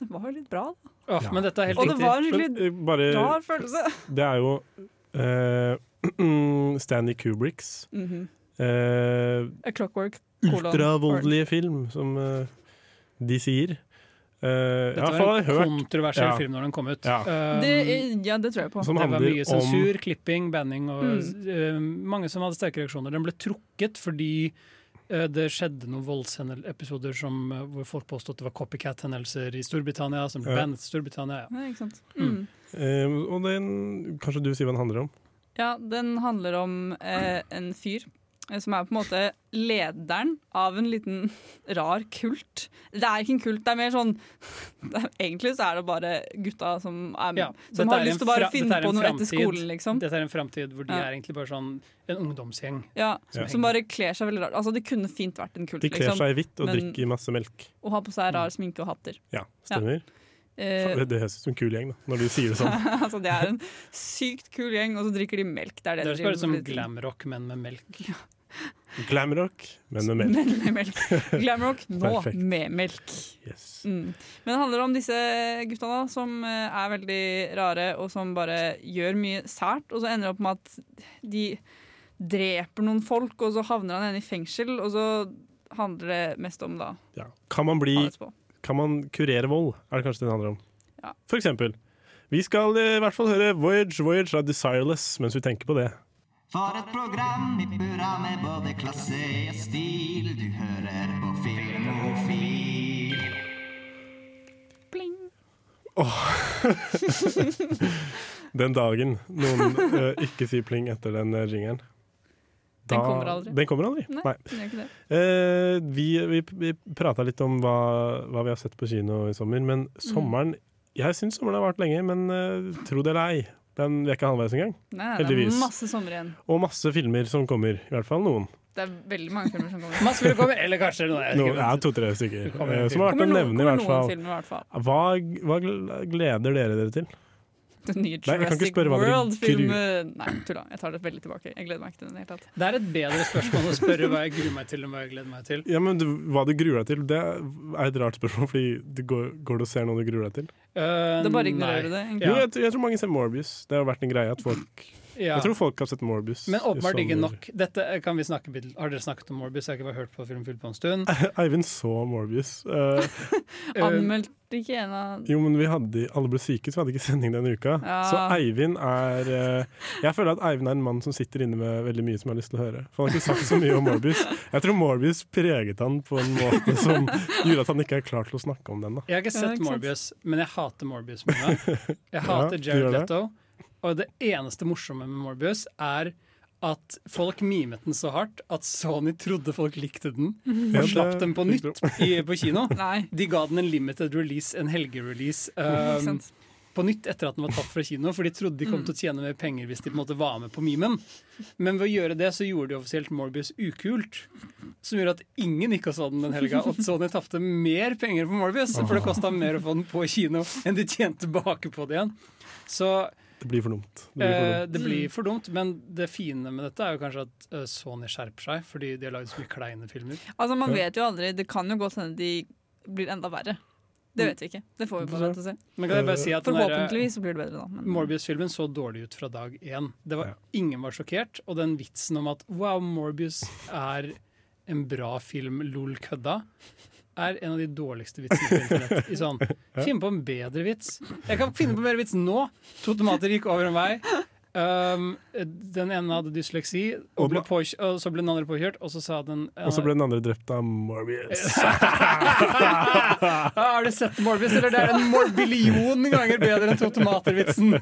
det var jo litt bra, da. Ja. Men dette er helt Og det var en Men, skikkelig eh, bare, rar følelse. det er jo uh, Stanley Kubricks mm eh, A Clockwork. ultravoldelige film, som eh, de sier. Uh, Dette ja, var en kontroversiell Ja. film når den kom ut. Ja. Um, Det, ja, det tror jeg på. Som det var mye sensur, om klipping, banning og Mm. uh, mange som hadde sterke reaksjoner. Den ble trukket fordi eh, det skjedde noen voldsepisoder som, eh, hvor folk påstod at det var copycat-hendelser i Storbritannia, som ble Ja. bandet i Storbritannia. Ja. Ja, ikke sant? Mm. Mm. eh, Og den Kanskje du sier hva den handler om? Ja, den handler om eh, en fyr eh, som er på en måte lederen av en liten rar kult. Det er ikke en kult, det er mer sånn det er, Egentlig så er det bare gutta som, er, Ja, som har er lyst til å bare finne på noe etter skolen, liksom. Dette er en framtid hvor de Ja. er egentlig bare sånn en ungdomsgjeng. Ja, Ja. Som bare kler seg veldig rart. Altså, det kunne fint vært en kult, De kler liksom. seg i hvitt og men- drikker masse melk. Og har på seg rar sminke og hatter. Ja, stemmer. Eh, Faen, Det, høres ut som en kul gjeng, da, når du sier det sånn. altså, det er en sykt kul gjeng, og så drikker de melk. Det er det, Det de høres bare ut som glamrock, men med melk. Glamrock, men med melk. Men med melk. Glamrock nå Perfekt. med melk. Yes. Mm. Men det handler om disse gutta da, som eh, er veldig rare, og som bare gjør mye sært. Og så ender det opp med at de dreper noen folk, og så havner han ene i fengsel. Og så handler det mest om da Ja. Kan man bli. Kan man kurere vold, er det kanskje det det handler om. Ja. For eksempel. Vi skal eh, i hvert fall høre Voyage Voyage av Desireless mens vi tenker på det. For et program i burra med både klasse og stil. Du hører på Filmofil. Pling. Den dagen noen uh, ikke sier pling etter den ringeren da, Den kommer aldri. Den kommer aldri? Nei, den gjør. Eh, vi vi, vi prata litt om hva, hva vi har sett på kino i sommer, men Mm. sommeren Jeg syns sommeren har vart lenge, men uh, tro det eller ei, den vi er ikke halvveis engang. Nei, nei, det er masse sommer igjen. Og masse filmer som kommer. I hvert fall noen. Det er veldig mange filmer som kommer. Masse filmer kommer, eller kanskje noen. No, ja, To-tre stykker. Eh, som har vært å nevne, i hvert fall. filmer, i hvert fall. Hva, hva gleder dere dere til? Den nye Jurassic dere World-filmen Nei, tulla. Jeg tar det veldig tilbake. Jeg gleder meg ikke til den i det hele tatt. Det er et bedre spørsmål å spørre hva jeg gruer meg til, enn hva jeg gleder meg til. Ja, men du, Hva du gruer deg til, det er et rart spørsmål, fordi du går, går du og ser noe du gruer deg til? Uh, Det er bare ignorerer du det, egentlig. Jo, jeg, jeg tror mange ser Morbius. Det har vært en greie at folk Ja. Jeg tror folk har sett Morbius. Men åpenbart ikke nok. Dette kan vi snakke litt- Har dere snakket om Morbius? Jeg har ikke bare hørt på Filmfyll på en stund. Eivind så Morbius. Uh, Anmeldte ikke en av jo, men vi hadde, alle ble syke, så vi hadde ikke sending denne uka. Ja. Så Eivind er uh, Jeg føler at Eivind er en mann som sitter inne med veldig mye som jeg har lyst til å høre. For han har ikke sagt så mye om Morbus. Jeg tror Morbius preget han på en måte som gjorde at han ikke er klar til å snakke om den. da Jeg har ikke Ja, sett ikke sant. Morbius, men jeg hater Morbius. Jeg hater ja, Jared. Leto. Og det eneste morsomme med Morbius er at folk mimet den så hardt at Sony trodde folk likte den, Ja, og det slapp den på nytt i, på kino. Nei. De ga den en limited release, en helgerelease, um, på nytt etter at den var tatt fra kino, for de trodde de kom Mm. til å tjene mer penger hvis de på en måte var med på memen. Men ved å gjøre det, så gjorde de offisielt Morbius ukult. Som gjorde at ingen gikk og så den den helga, og Sony tapte mer penger på Morbius. For det kosta mer å få den på kino enn de tjente tilbake på det igjen. Så Det blir for dumt. Det blir for eh, dumt. det blir for dumt, men det fine med dette er jo kanskje at eh, Sony skjerper seg, fordi de har lagd så mye kleine filmer. Altså, Man vet jo aldri. Det kan jo godt hende de blir enda verre. Det vet vi ikke. Det får vi bare vente og se. Men kan jeg bare si at Forhåpentligvis så blir det bedre, da. Men, Morbius-filmen så dårlig ut fra dag én. Det var, Ingen var sjokkert. Og den vitsen om at wow, Morbius er en bra film, lol kødda, er en av de dårligste vitsene på internett. I sånn, Finn på en bedre vits. Jeg kan finne på en bedre vits nå! To tomater gikk over en vei. Um, den ene hadde dysleksi, og, ble og så ble den andre påkjørt, og så sa den Og så ble den andre drept av Morbius. Ah, Har du sett Morbius, eller det er en morbillion ganger bedre enn to tomater-vitsen?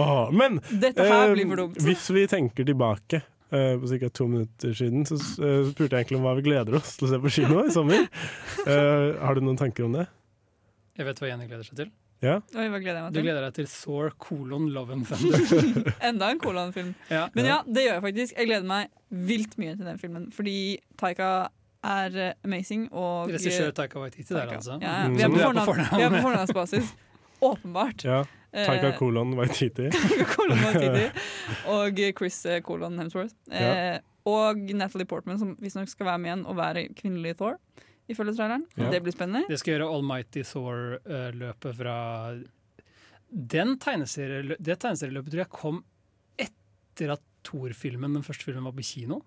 Åh, men Dette her eh, blir for dumt. hvis vi tenker tilbake eh, på ca. to minutter siden, så eh, spurte jeg egentlig om hva vi gleder oss til å se på kino i sommer. Eh, har du noen tanker om det? Jeg vet hva Jenny gleder seg til. Ja? Oi, hva gleder jeg meg Du gleder deg til Thor kolon Love and Thunder. Enda en kolon film Ja. Men ja, det gjør jeg faktisk. Jeg gleder meg vilt mye til den filmen. Fordi Taika er amazing. Og Regissør Taika Waititi der, altså. Ja, ja. Mm. Vi er på du er på på fornavnsbasis. Åpenbart. ja. Taika Eh, kolon Waititi. Colin Waititi og Chris Kolon Hemsworth. Eh, Ja. Og Natalie Portman, som visstnok skal være med igjen og være kvinnelig Thor. Ifølge traileren. Ja. Det blir spennende. Det skal gjøre Almighty Thor-løpet fra den tegneserie, Det tegneserieløpet tror jeg kom etter at Thor-filmen, den første filmen, var på kino.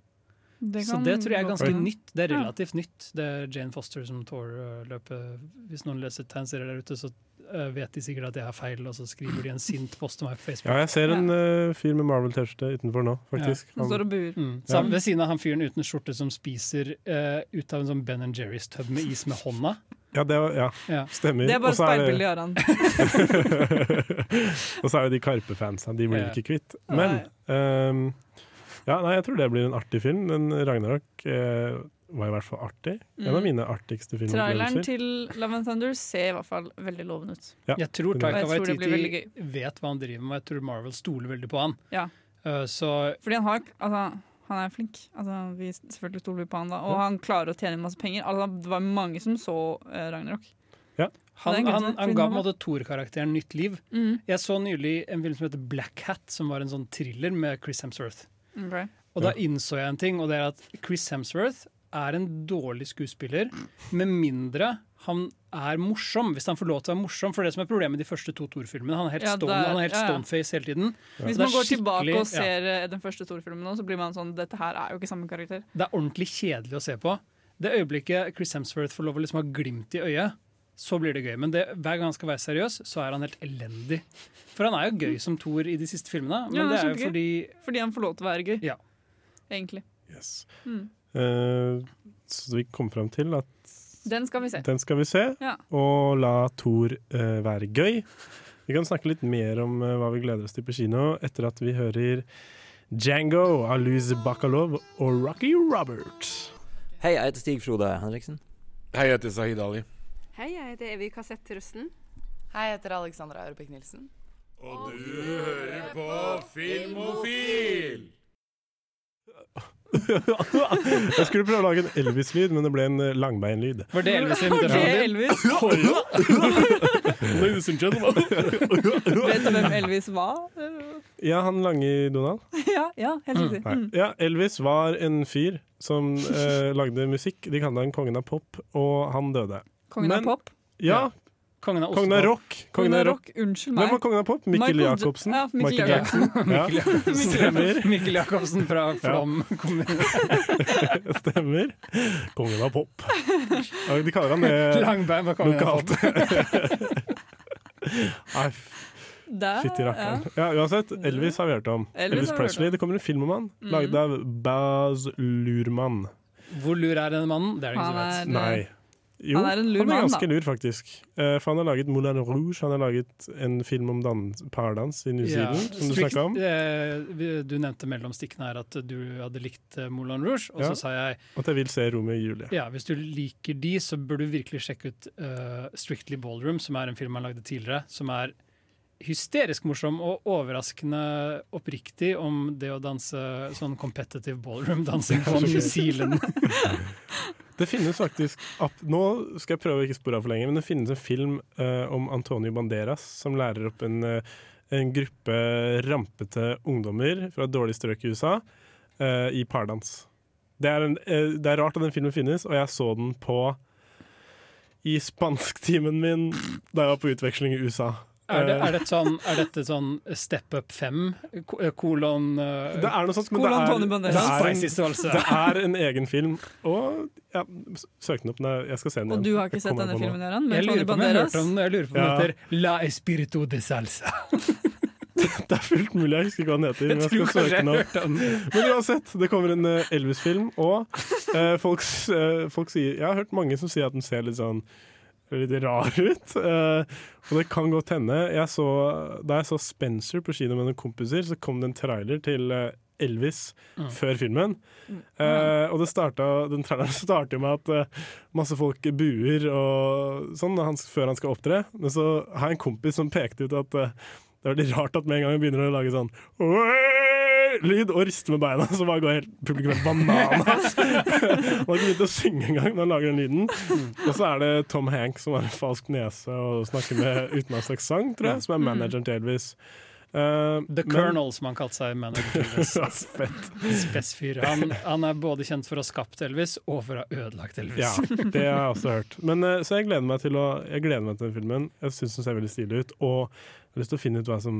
Det Så det tror jeg er ganske ja. nytt. Det er Ja. relativt nytt. Det er Jane Foster som Thor-løpet. Hvis noen leser tegneserier der ute, så eh, vet de sikkert at jeg har feil, og så skriver de en sint post til meg på Facebook. Ja, jeg ser en uh, fyr med Marvel-T-skjorte utenfor nå, faktisk. Han står og buer. Mm. Ja. Sammen, ved siden av han fyren uten skjorte som spiser uh, ut av en sånn Ben Jerry's-tub med is med hånda. Ja, det var, ja. Ja. stemmer. Det er bare Og så speilbilde i Aran. Og så er det de Karpe-fansa, de blir Ja. ikke kvitt. Men ehm, ja, nei, jeg tror det blir en artig film. Den Ragnarok eh, var i hvert fall artig. En av Mm. mine artigste Traileren filmopplevelser. til Love and Thunder ser i hvert fall veldig lovende ut. Ja. Jeg tror Taika jeg tror det blir veldig Waititi vet hva han driver med, jeg tror Marvel stoler veldig på han. Ja. Uh, så Fordi han har altså, han er flink. Altså, vi selvfølgelig stoler på han da. Og Ja. han klarer å tjene masse penger. Altså, det var mange som så uh, Ragnarok. Ja. han, er grunn han, han ga på en måte Thor-karakteren nytt liv. Mm. Jeg så nylig en film som heter Black Hat, som var en sånn thriller med Chris Hemsworth. Ok. Og da innså jeg en ting, og det er at Chris Hemsworth er en dårlig skuespiller, med mindre han er morsom. Hvis han får lov til å være morsom. For det som er problemet med de første to Thor-filmene, han er helt, Ja, stone, er- han er helt ja, ja. stoneface hele tiden. Hvis man går tilbake og ser eh, den første Thor-filmen nå, så blir man sånn Dette her er jo ikke samme karakter. Det er ordentlig kjedelig å se på. Det øyeblikket Chris Hemsworth får lov å liksom ha glimt i øyet, så blir det gøy. Men det, hver gang han skal være seriøs, så er han helt elendig. For han er jo gøy som Thor i de siste filmene, men Ja, det er jo fordi Fordi han får lov til å være gøy. Ja. Egentlig. Yes. Mm. Uh, så vi kom fram til at Den skal vi se. den skal vi se, Ja. og la Thor uh, være gøy. Vi kan snakke litt mer om uh, hva vi gleder oss til på kino etter at vi hører Django av Louise Bakalov og Rocky Robert. Hei, jeg heter Stig Frode Henriksen. Hei, jeg heter Sahid Ali. Hei, jeg heter Evy Kassett-Trusten Hei, jeg heter Alexandra Aurebekk Nilsen. Og du hører på Filmofil! Jeg skulle prøve å lage en Elvis-lyd, men det ble en eh, langbeinlyd. Var det Elvis det Elvis? Vet du hvem Elvis var? Ja, han lange i Donald. ja, ja, helt riktig. Mm. Ja, Elvis var en fyr som eh, lagde musikk. De kalte han kongen av pop, og han døde. Kongen av pop? Ja. Kongen av Kongen av rock. Kongen av rock, unnskyld meg. Hvem var kongen av pop? Mikkel Michael Ja- Jacobsen? ja, Mikkel Jackson. Ja. Mikkel Stemmer. Mikkel Jacobsen fra Flåm kommune. Stemmer. Kongen av pop. De kaller han det Langbein var kongen lokalt. Nei, pop. fytti rakkeren. Ja, uansett, Elvis har vi hørt om. Elvis Elvis, Presley. Det kommer en film om han, Mm. laget av Baz Lurman. Hvor lur er denne mannen? Det er det ingen som vet. Nei. Jo, Han er en lur han er mann, ganske da. lur, faktisk. Eh, for han har laget Moulin Rouge, han har laget en film om dans, pardans i New Ja, Zealand, som du snakka om. eh, du nevnte mellom stikkene her at du hadde likt eh, Moulin Rouge, og Ja. så sa jeg At jeg vil se Romeo og Julie. ja, hvis du liker de, så bør du virkelig sjekke ut uh, Strictly Ballroom, som er en film han lagde tidligere, som er hysterisk morsom og overraskende oppriktig om det å danse sånn competitive ballroom-dansing på New Zealand. Det finnes faktisk Nå skal jeg prøve å ikke spore av for lenge, men det finnes en film uh, om Antonio Banderas som lærer opp en, uh, en gruppe rampete ungdommer fra dårlig strøk i USA uh, i pardans. Det er, en, det er rart at den filmen finnes, og jeg så den på i spansktimen min da jeg var på utveksling i USA. Er, det, Eh, er, det sånn, er dette sånn Step Up 5, eh, kolon eh, Det er noe sånt, men det er, det, er en, det er en egen film. Og ja, søk den opp når jeg skal se den igjen. Og du har ikke sett denne filmen, Göran? Med Jeg Tony lurer på om jeg har hørt om den. Jeg lurer på om den heter La Espirito de Salsa. Det er fullt mulig, jeg husker ikke hva den heter. Men jeg skal søke den har opp. Men uansett, det kommer en Elvis-film, og eh, folk, eh, folk sier Jeg har hørt mange som sier at den ser litt sånn litt rar ut. Uh, og det kan godt hende. Jeg så, da jeg så Spencer på kino med noen kompiser, så kom det en trailer til eh, Elvis Mm. før filmen. Uh, og det starta, den traileren starter med at uh, masse folk buer og sånn han, før han skal opptre. Men så har jeg en kompis som pekte ut at uh, det er veldig rart at med en gang vi begynner å lage sånn! Lyd og riste med beina, så bare går helt publikum helt bananas. han har ikke begynt å synge engang når han lager den lyden. Og så er det Tom Hank som har en falsk nese og snakker med utenlandsk aksent, tror jeg, som er manageren til Elvis. Uh, The men- Colonel, som han kalte seg. Spessfyr. Han, han er både kjent for å ha skapt Elvis og for å ha ødelagt Elvis. Ja, det har jeg også hørt. Men, uh, så jeg gleder meg til å Jeg gleder meg til den filmen. Jeg syns den ser veldig stilig ut. Og jeg har lyst til å finne ut hva som,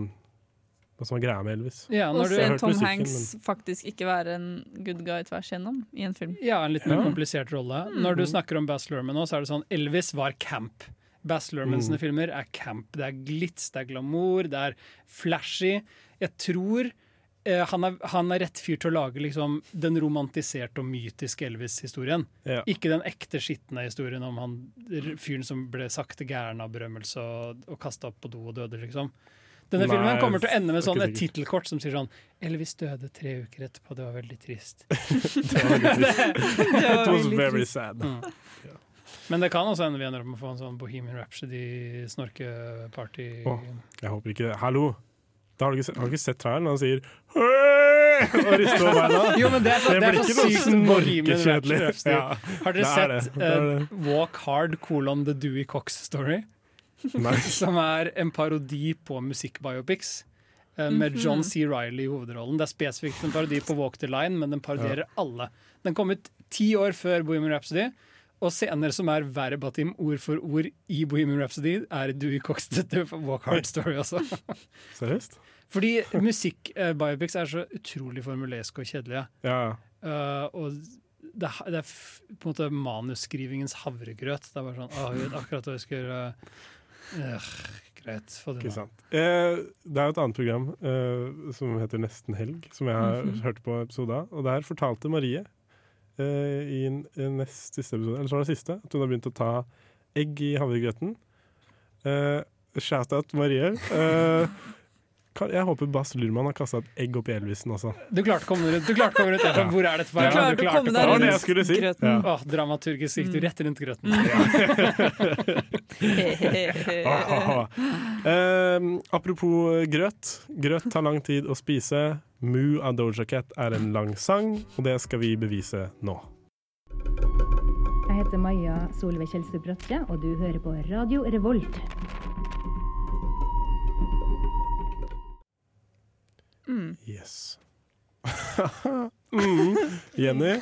hva som er greia med Elvis. Ja, Og når du se Tom musikken, Hanks faktisk ikke være en good guy tvers igjennom i en film. Ja, en litt mer Ja. komplisert rolle. Mm. Når du snakker om Bass Lerman nå, så er det sånn Elvis var camp. Bass Lerman Mm. filmer er camp. Det er glitz, det er glamour, det er flashy. Jeg tror eh, han, er, han er rett fyr til å lage liksom, den romantiserte og mytiske Elvis-historien. Ja. Ikke den ekte, skitne historien om han fyren som ble sakte gæren av berømmelse og, og kasta opp på do og døde, liksom. Denne Nei, filmen kommer til å ende med sånn et tittelkort som sier sånn Elvis døde tre uker etterpå, det var veldig trist. Det var veldig trist. Det var It was veldig very trist. sad. Mm. Men det kan også hende vi ender opp med å få en sånn Bohemian Rhapsody-snorkeparty. Oh, jeg håper ikke det. Hallo! Da har, du ikke, har du ikke sett traileren? Han sier «Høy!» og rister på beina. Jo, men det er, så- det er så sykt Bohemian snorkekjedelig. Rhapsody. Ja, Har dere sett det. Det eh, Walk Hard kolon The Dewey Cox Story? Som er en parodi på musikkbiopics. eh, Med Mhm. John C. Reilly i hovedrollen. Det er spesifikt en parodi på Walk the Line, men den parodierer alle. Den kom ut ti år før Bohemian Rhapsody, og scener som er verbatim ord for ord i Bohemian Rhapsody, er Dewey Cox The Walk Hard Story også. Seriøst? Fordi musikk-biopics er så utrolig formuleske og kjedelige. Ja. Uh, og det, det er f- på en måte manusskrivingens havregrøt. Det er bare sånn Å, jeg vet akkurat hva jeg skal gjøre. Øh, greit. Få det med. Eh, det er jo et annet program eh, som heter Nesten helg, som jeg har Mhm. hørt på episode av. Og der fortalte Marie eh, i en, en nest siste episode, eller så var det siste, at hun har begynt å ta egg i havregrøten. Eh, Shout-out Marie. Kan, jeg håper Bass Lurman har kasta et egg opp i Elvisen også. Du klarte å komme rundt. Du klarte å komme rundt. Sånn, Hvor er dette? på Du veien? klarte å komme deg rundt si. Ja. Åh, dramaturgisk gikk du rett rundt grøten. Eh, apropos grøt. Grøt tar lang tid å spise. Moo av Doja Cat er en lang sang, og det skal vi bevise nå. Jeg heter Maja Solveig Kjelstrup Bratte, og du hører på Radio Revolt. Yes. mm. Jenny,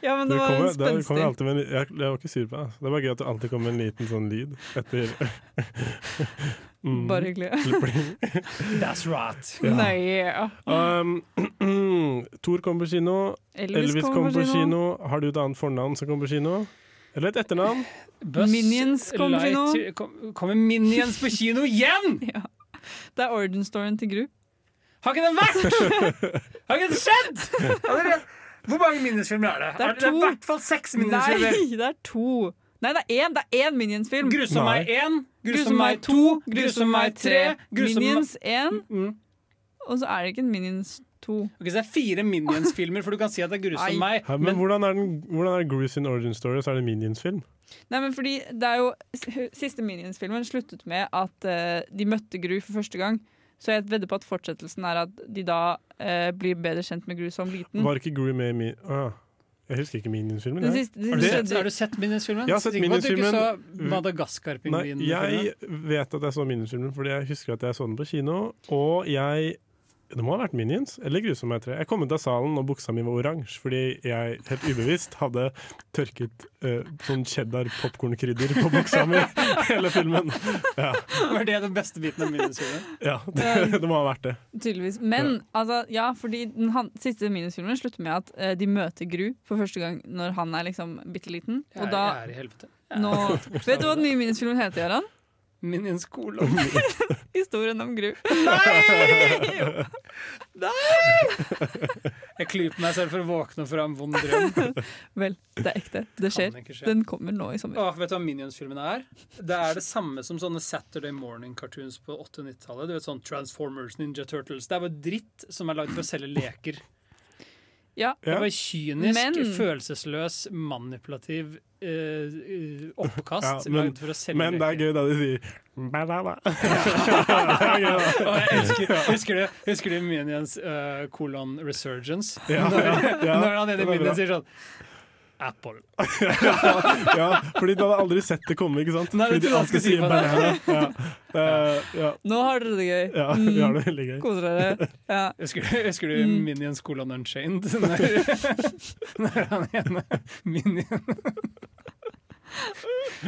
Ja, men det du var kommer, det kommer alltid med en, jeg, jeg var ikke sur på deg. Det er bare gøy at det alltid kommer en liten sånn lyd etter mm. Bare hyggelig. That's right. Ja. Nei, ja. Um, Tor kommer på kino. Elvis Elvis, kommer kommer på på kino. kino. Har du et annet fornavn som kommer på kino? Eller et etternavn? Buzz Minions kommer på kino. Kommer Minions på kino igjen?! Det er origin-storyen til Gru. Har ikke den vært?! Har ikke det skjedd?! Hvor mange Minions-filmer er det? Det er det er i hvert fall seks Minions-filmer. Nei, det er to. Nei, det er én. Det er én Minions-film. Grusom meg én, Grusom meg to, Grusom meg tre, Minions én. Og så er det ikke en Minions to. Ok, så det er fire Minions-filmer, for du kan si at det er grusom Nei. meg. Hæ, men, hvordan er, den, hvordan er Gru sin origin story, og så er det Minions-film? Nei, men fordi det er jo Siste Minions-filmen sluttet med at uh, de møtte Gru for første gang. Så jeg vedder på at fortsettelsen er at de da eh, blir bedre kjent med Gru som liten. Var ikke Gru med i Min... Ah, jeg husker ikke Minions-filmen. Har du sett, har du sett Minions-filmen? Jeg har sett at du ikke Minions-filmen. så Madagaskar-pingvinen? Jeg vet at jeg så Minions-filmen fordi jeg husker at jeg så den på kino. Og jeg Det må ha vært Minions eller Grusom meg tre. Jeg kom ut av salen og buksa mi var oransje fordi jeg helt ubevisst hadde tørket uh, sånn cheddar popkornkrydder på buksa mi hele filmen. Ja, Var det den beste biten av Minions-filmen? ja det, det må ha vært det. Tydeligvis. Men altså, ja, fordi den han, siste Minions-filmen slutter med at uh, de møter Gru for første gang når han er liksom bitte liten. Og da jeg er i helvete. nå, Vet du hva den nye Minions-filmen heter, Jaran? Minions kolon. Historien om Gru. Nei! Nei Jeg klyper meg selv for å våkne fra en vond drøm. Vel, det er ekte. Det skjer. Skje. Den kommer nå i sommer. Åh, vet du hva Minions-filmene er? Det er det samme som sånne Saturday Morning-cartoons på 80- og 90-tallet. Sånn Transformers, Ninja Turtles. Det er bare dritt som er lagd for å selge leker. Ja. Det var kynisk, Men- følelsesløs, manipulativ eh, oppkast Ja, men, for å selge men det er gøy da de sier banana. ja. er gøy, da. Og jeg husker, du, husker du Minions uh, kolon resurgence? Ja, når, ja, ja. når han ene. Minions sier sånn Apple. ja, fordi du hadde aldri sett det komme, ikke sant? Nei, fordi de alltid si sier banana. Ja. Eh, ja. Nå har dere det gøy. Ja, vi har det veldig gøy. Koser dere. Ja. Husker du, husker du Mm. Minions kolon Unchained? Når, når han ene Minion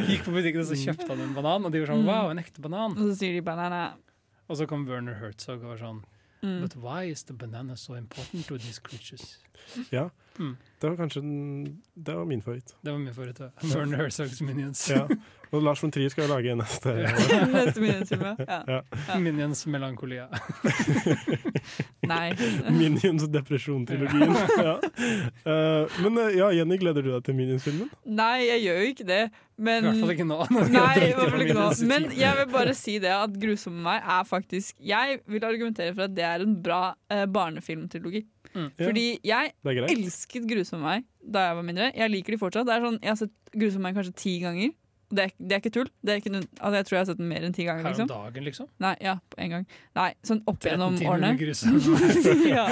gikk på butikken og så kjøpte han en banan, og de var sånn Mm. Wow, en ekte banan. Og så sier de banana. Og så kom Werner Herzog og var sånn Mm. But why is the banana so important to these creatures? Ja. Mm. Det var kanskje den Det var min favoritt. Det var min favoritt. ja. Werner Herzogs Minions. Ja. Og Lars von Trier skal jo lage neste. Neste Minions-film, ja. Ja. Minions melankolia. Nei. Minions depresjon-trilogien. Ja. Uh, men eh, ja, Jenny, gleder du deg til Minions-filmen? Nei, jeg gjør jo ikke det. Men, I hvert fall ikke nå, Nei, i hvert fall ikke nå. Men jeg vil bare si det at 'Grusomme meg' er faktisk Jeg vil argumentere for at det er en bra uh, barnefilmtrilogi. Mm. Fordi jeg elsket 'Grusom meg' da jeg var mindre. Jeg liker de fortsatt. Det er sånn, jeg har sett 'Grusom meg' kanskje ti ganger. Det er, det er ikke tull. Det er ikke, altså, jeg tror jeg har sett den mer enn ti ganger. Her om Liksom. dagen, liksom? Nei, ja, på en gang. Nei, sånn opp gjennom årene. grusom. ja.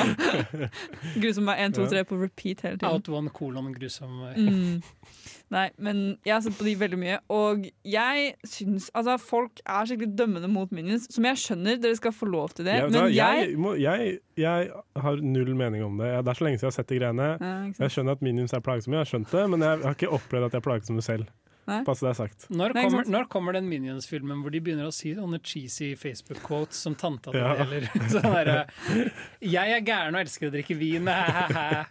Grusom er 1, 2, 3 på repeat hele tiden. Out one kolon grusom. Mm. Nei, men jeg har sett på de veldig mye, og jeg syns Altså, folk er skikkelig dømmende mot Minions, som jeg skjønner, dere skal få lov til det, Ja, men da, jeg, jeg, må, jeg, jeg har null mening om det. Det er så lenge siden jeg har sett de greiene. Ja. Jeg skjønner at Minions er plagsomme, jeg har skjønt det, men jeg har ikke opplevd at jeg er plagsomme selv. Nei. Passe det er sagt. Når kommer, Nei, når kommer den Minions-filmen hvor de begynner å si sånne cheesy Facebook-quotes som tanta di Ja. eller sånn derre 'Jeg er gæren og elsker å drikke vin', hæ-hæ.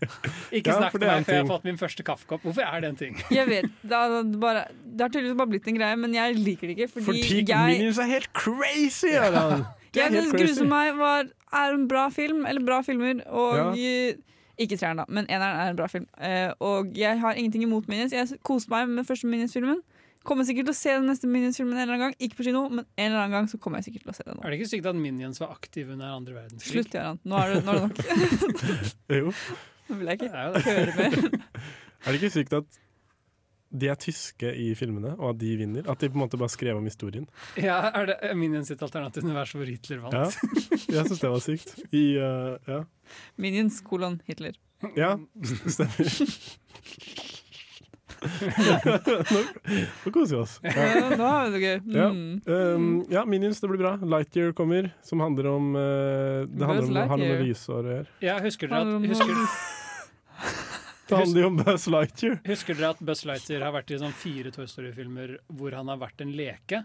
Ikke Ja, snakk med til meg før jeg har fått min første kaffekopp. Hvorfor er det en ting? Jeg vet, det har, bare, det har tydeligvis bare blitt en greie, men jeg liker det ikke. Fordi, Fordi jeg, Minions er helt crazy! Ja. Det er jeg syns. 'Grusom meg' var, er en bra film, eller bra filmer, og Ja. Ikke treeren, da, men eneren er en bra film. Eh, og jeg har ingenting imot Minions. Jeg koste meg med første Minions-filmen. Kommer sikkert til å se den neste Minions-filmen en eller annen gang. Ikke på kino, men en eller annen gang så kommer jeg sikkert til å se den. nå. Er det ikke sykt at Minions var aktive under andre verdenskrig? Slutt, Jarand. Nå det, nå er det nok. Jo. Nå vil jeg ikke høre mer. Er det ikke sykt at de er tyske i filmene, og at de vinner? At de på en måte bare skrev om historien? Ja, Er det Minions sitt alternative univers hvor Hitler vant? Ja, jeg syns det var sykt. I, uh, ja. Minions kolon Hitler. ja, stemmer. nå, nå koser vi oss. Ja, nå har vi det gøy. Ja. Um, ja, Minions, det blir bra. Lightyear kommer, som handler om uh, Det handler om om, noe med lysår å gjøre. Ja, husker dere Handler om- at husker, Det handler jo om Buzz Lightyear. husker dere at Buzz Lightyear har vært i sånn fire Toy Story-filmer hvor han har vært en leke?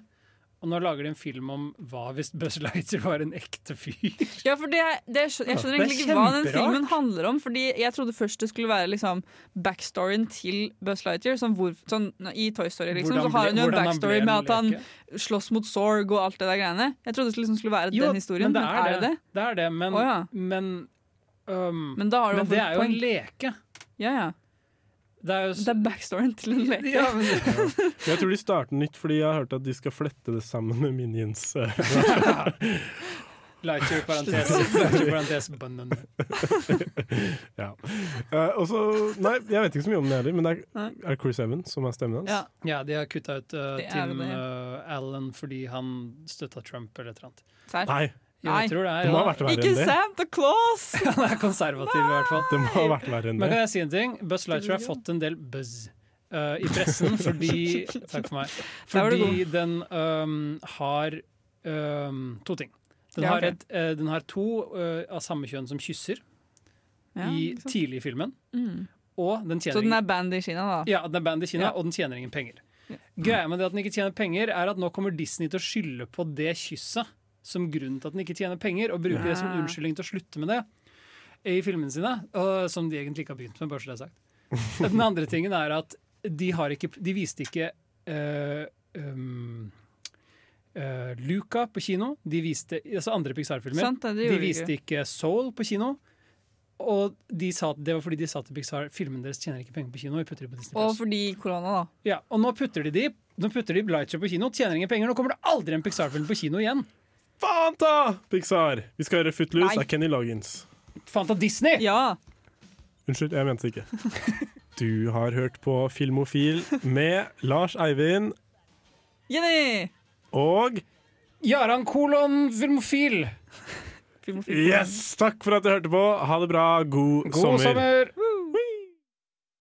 Og nå lager de en film om hva hvis Buzz Lightyear var en ekte fyr? Ja, for det, det, jeg skjønner er egentlig ikke hva den filmen handler om. Fordi Jeg trodde først det skulle være liksom backstoryen til Buzz Lightyear. Sånn hvor, sånn, I Toy Story liksom, Hvordan så har han jo en backstory med at han leke. slåss mot Sorg og alt det der greiene. Jeg trodde det liksom skulle være Jo, den historien, men, er det det? Det er det, men, oh, ja. men, um, Men da har du men det er jo en leke. Ja, ja. Det er jo Det er backstoryen til en leke. Ja, men, Jeg tror de starter nytt, fordi jeg har hørt at de skal flette det sammen med Minions. Lightyear parentes, parentes banan. ja. Uh, og så Nei, jeg vet ikke så mye om den heller, men det er, er Chris Evans som er stemmen hans? Ja. Ja, de har kutta ut uh, Tim uh, Allen fordi han støtta Trump eller et eller annet. Serr? Nei, Jo, jeg tror det er det må ha ja. vært verre Ikke. Santa Claus! Han er konservativ, i hvert fall. Det må ha vært verre enn Men kan jeg si en ting? Buzz Lightyear har fått en del buzz uh, i pressen fordi Takk for meg. Fordi den um, har um, to ting. Den, Ja, har et, uh, den har to uh, av samme kjønn som kysser Ja, i tidlig i filmen. Mm. Og den tjener Så den er band i Kina, da? Ja, den er band i Kina, Ja. og den tjener ingen penger. Greia med det at den ikke tjener penger, er at nå kommer Disney til å skylde på det kysset som grunn til at den ikke tjener penger, og bruker det som unnskyldning til å slutte med det i filmene sine. Og, som de egentlig ikke har begynt med, bare så det er sagt. Den andre tingen er at de, har ikke, de viste ikke uh, um, uh, Luca på kino. De viste, altså andre Pixar-filmer. De de viste ikke Soul på kino. Og de sa, det var fordi de sa til Pixar filmen deres tjener ikke penger på kino. Vi putter de på Disney+. Og fordi korona, da. Ja, og nå putter de de Nå putter de Lightyear på kino, tjener ingen penger. Nå kommer det aldri en Pixar-film på kino igjen. Fanta! Pixar! Vi skal høre Footloose Nei. av Kenny Loggins. Fanta Disney! Ja! Unnskyld, jeg mente det ikke. Du har hørt på Filmofil med Lars Eivind Jenny! og Jaran kolon filmofil. Filmofil. Yes! Takk for at du hørte på. Ha det bra. God, God sommer.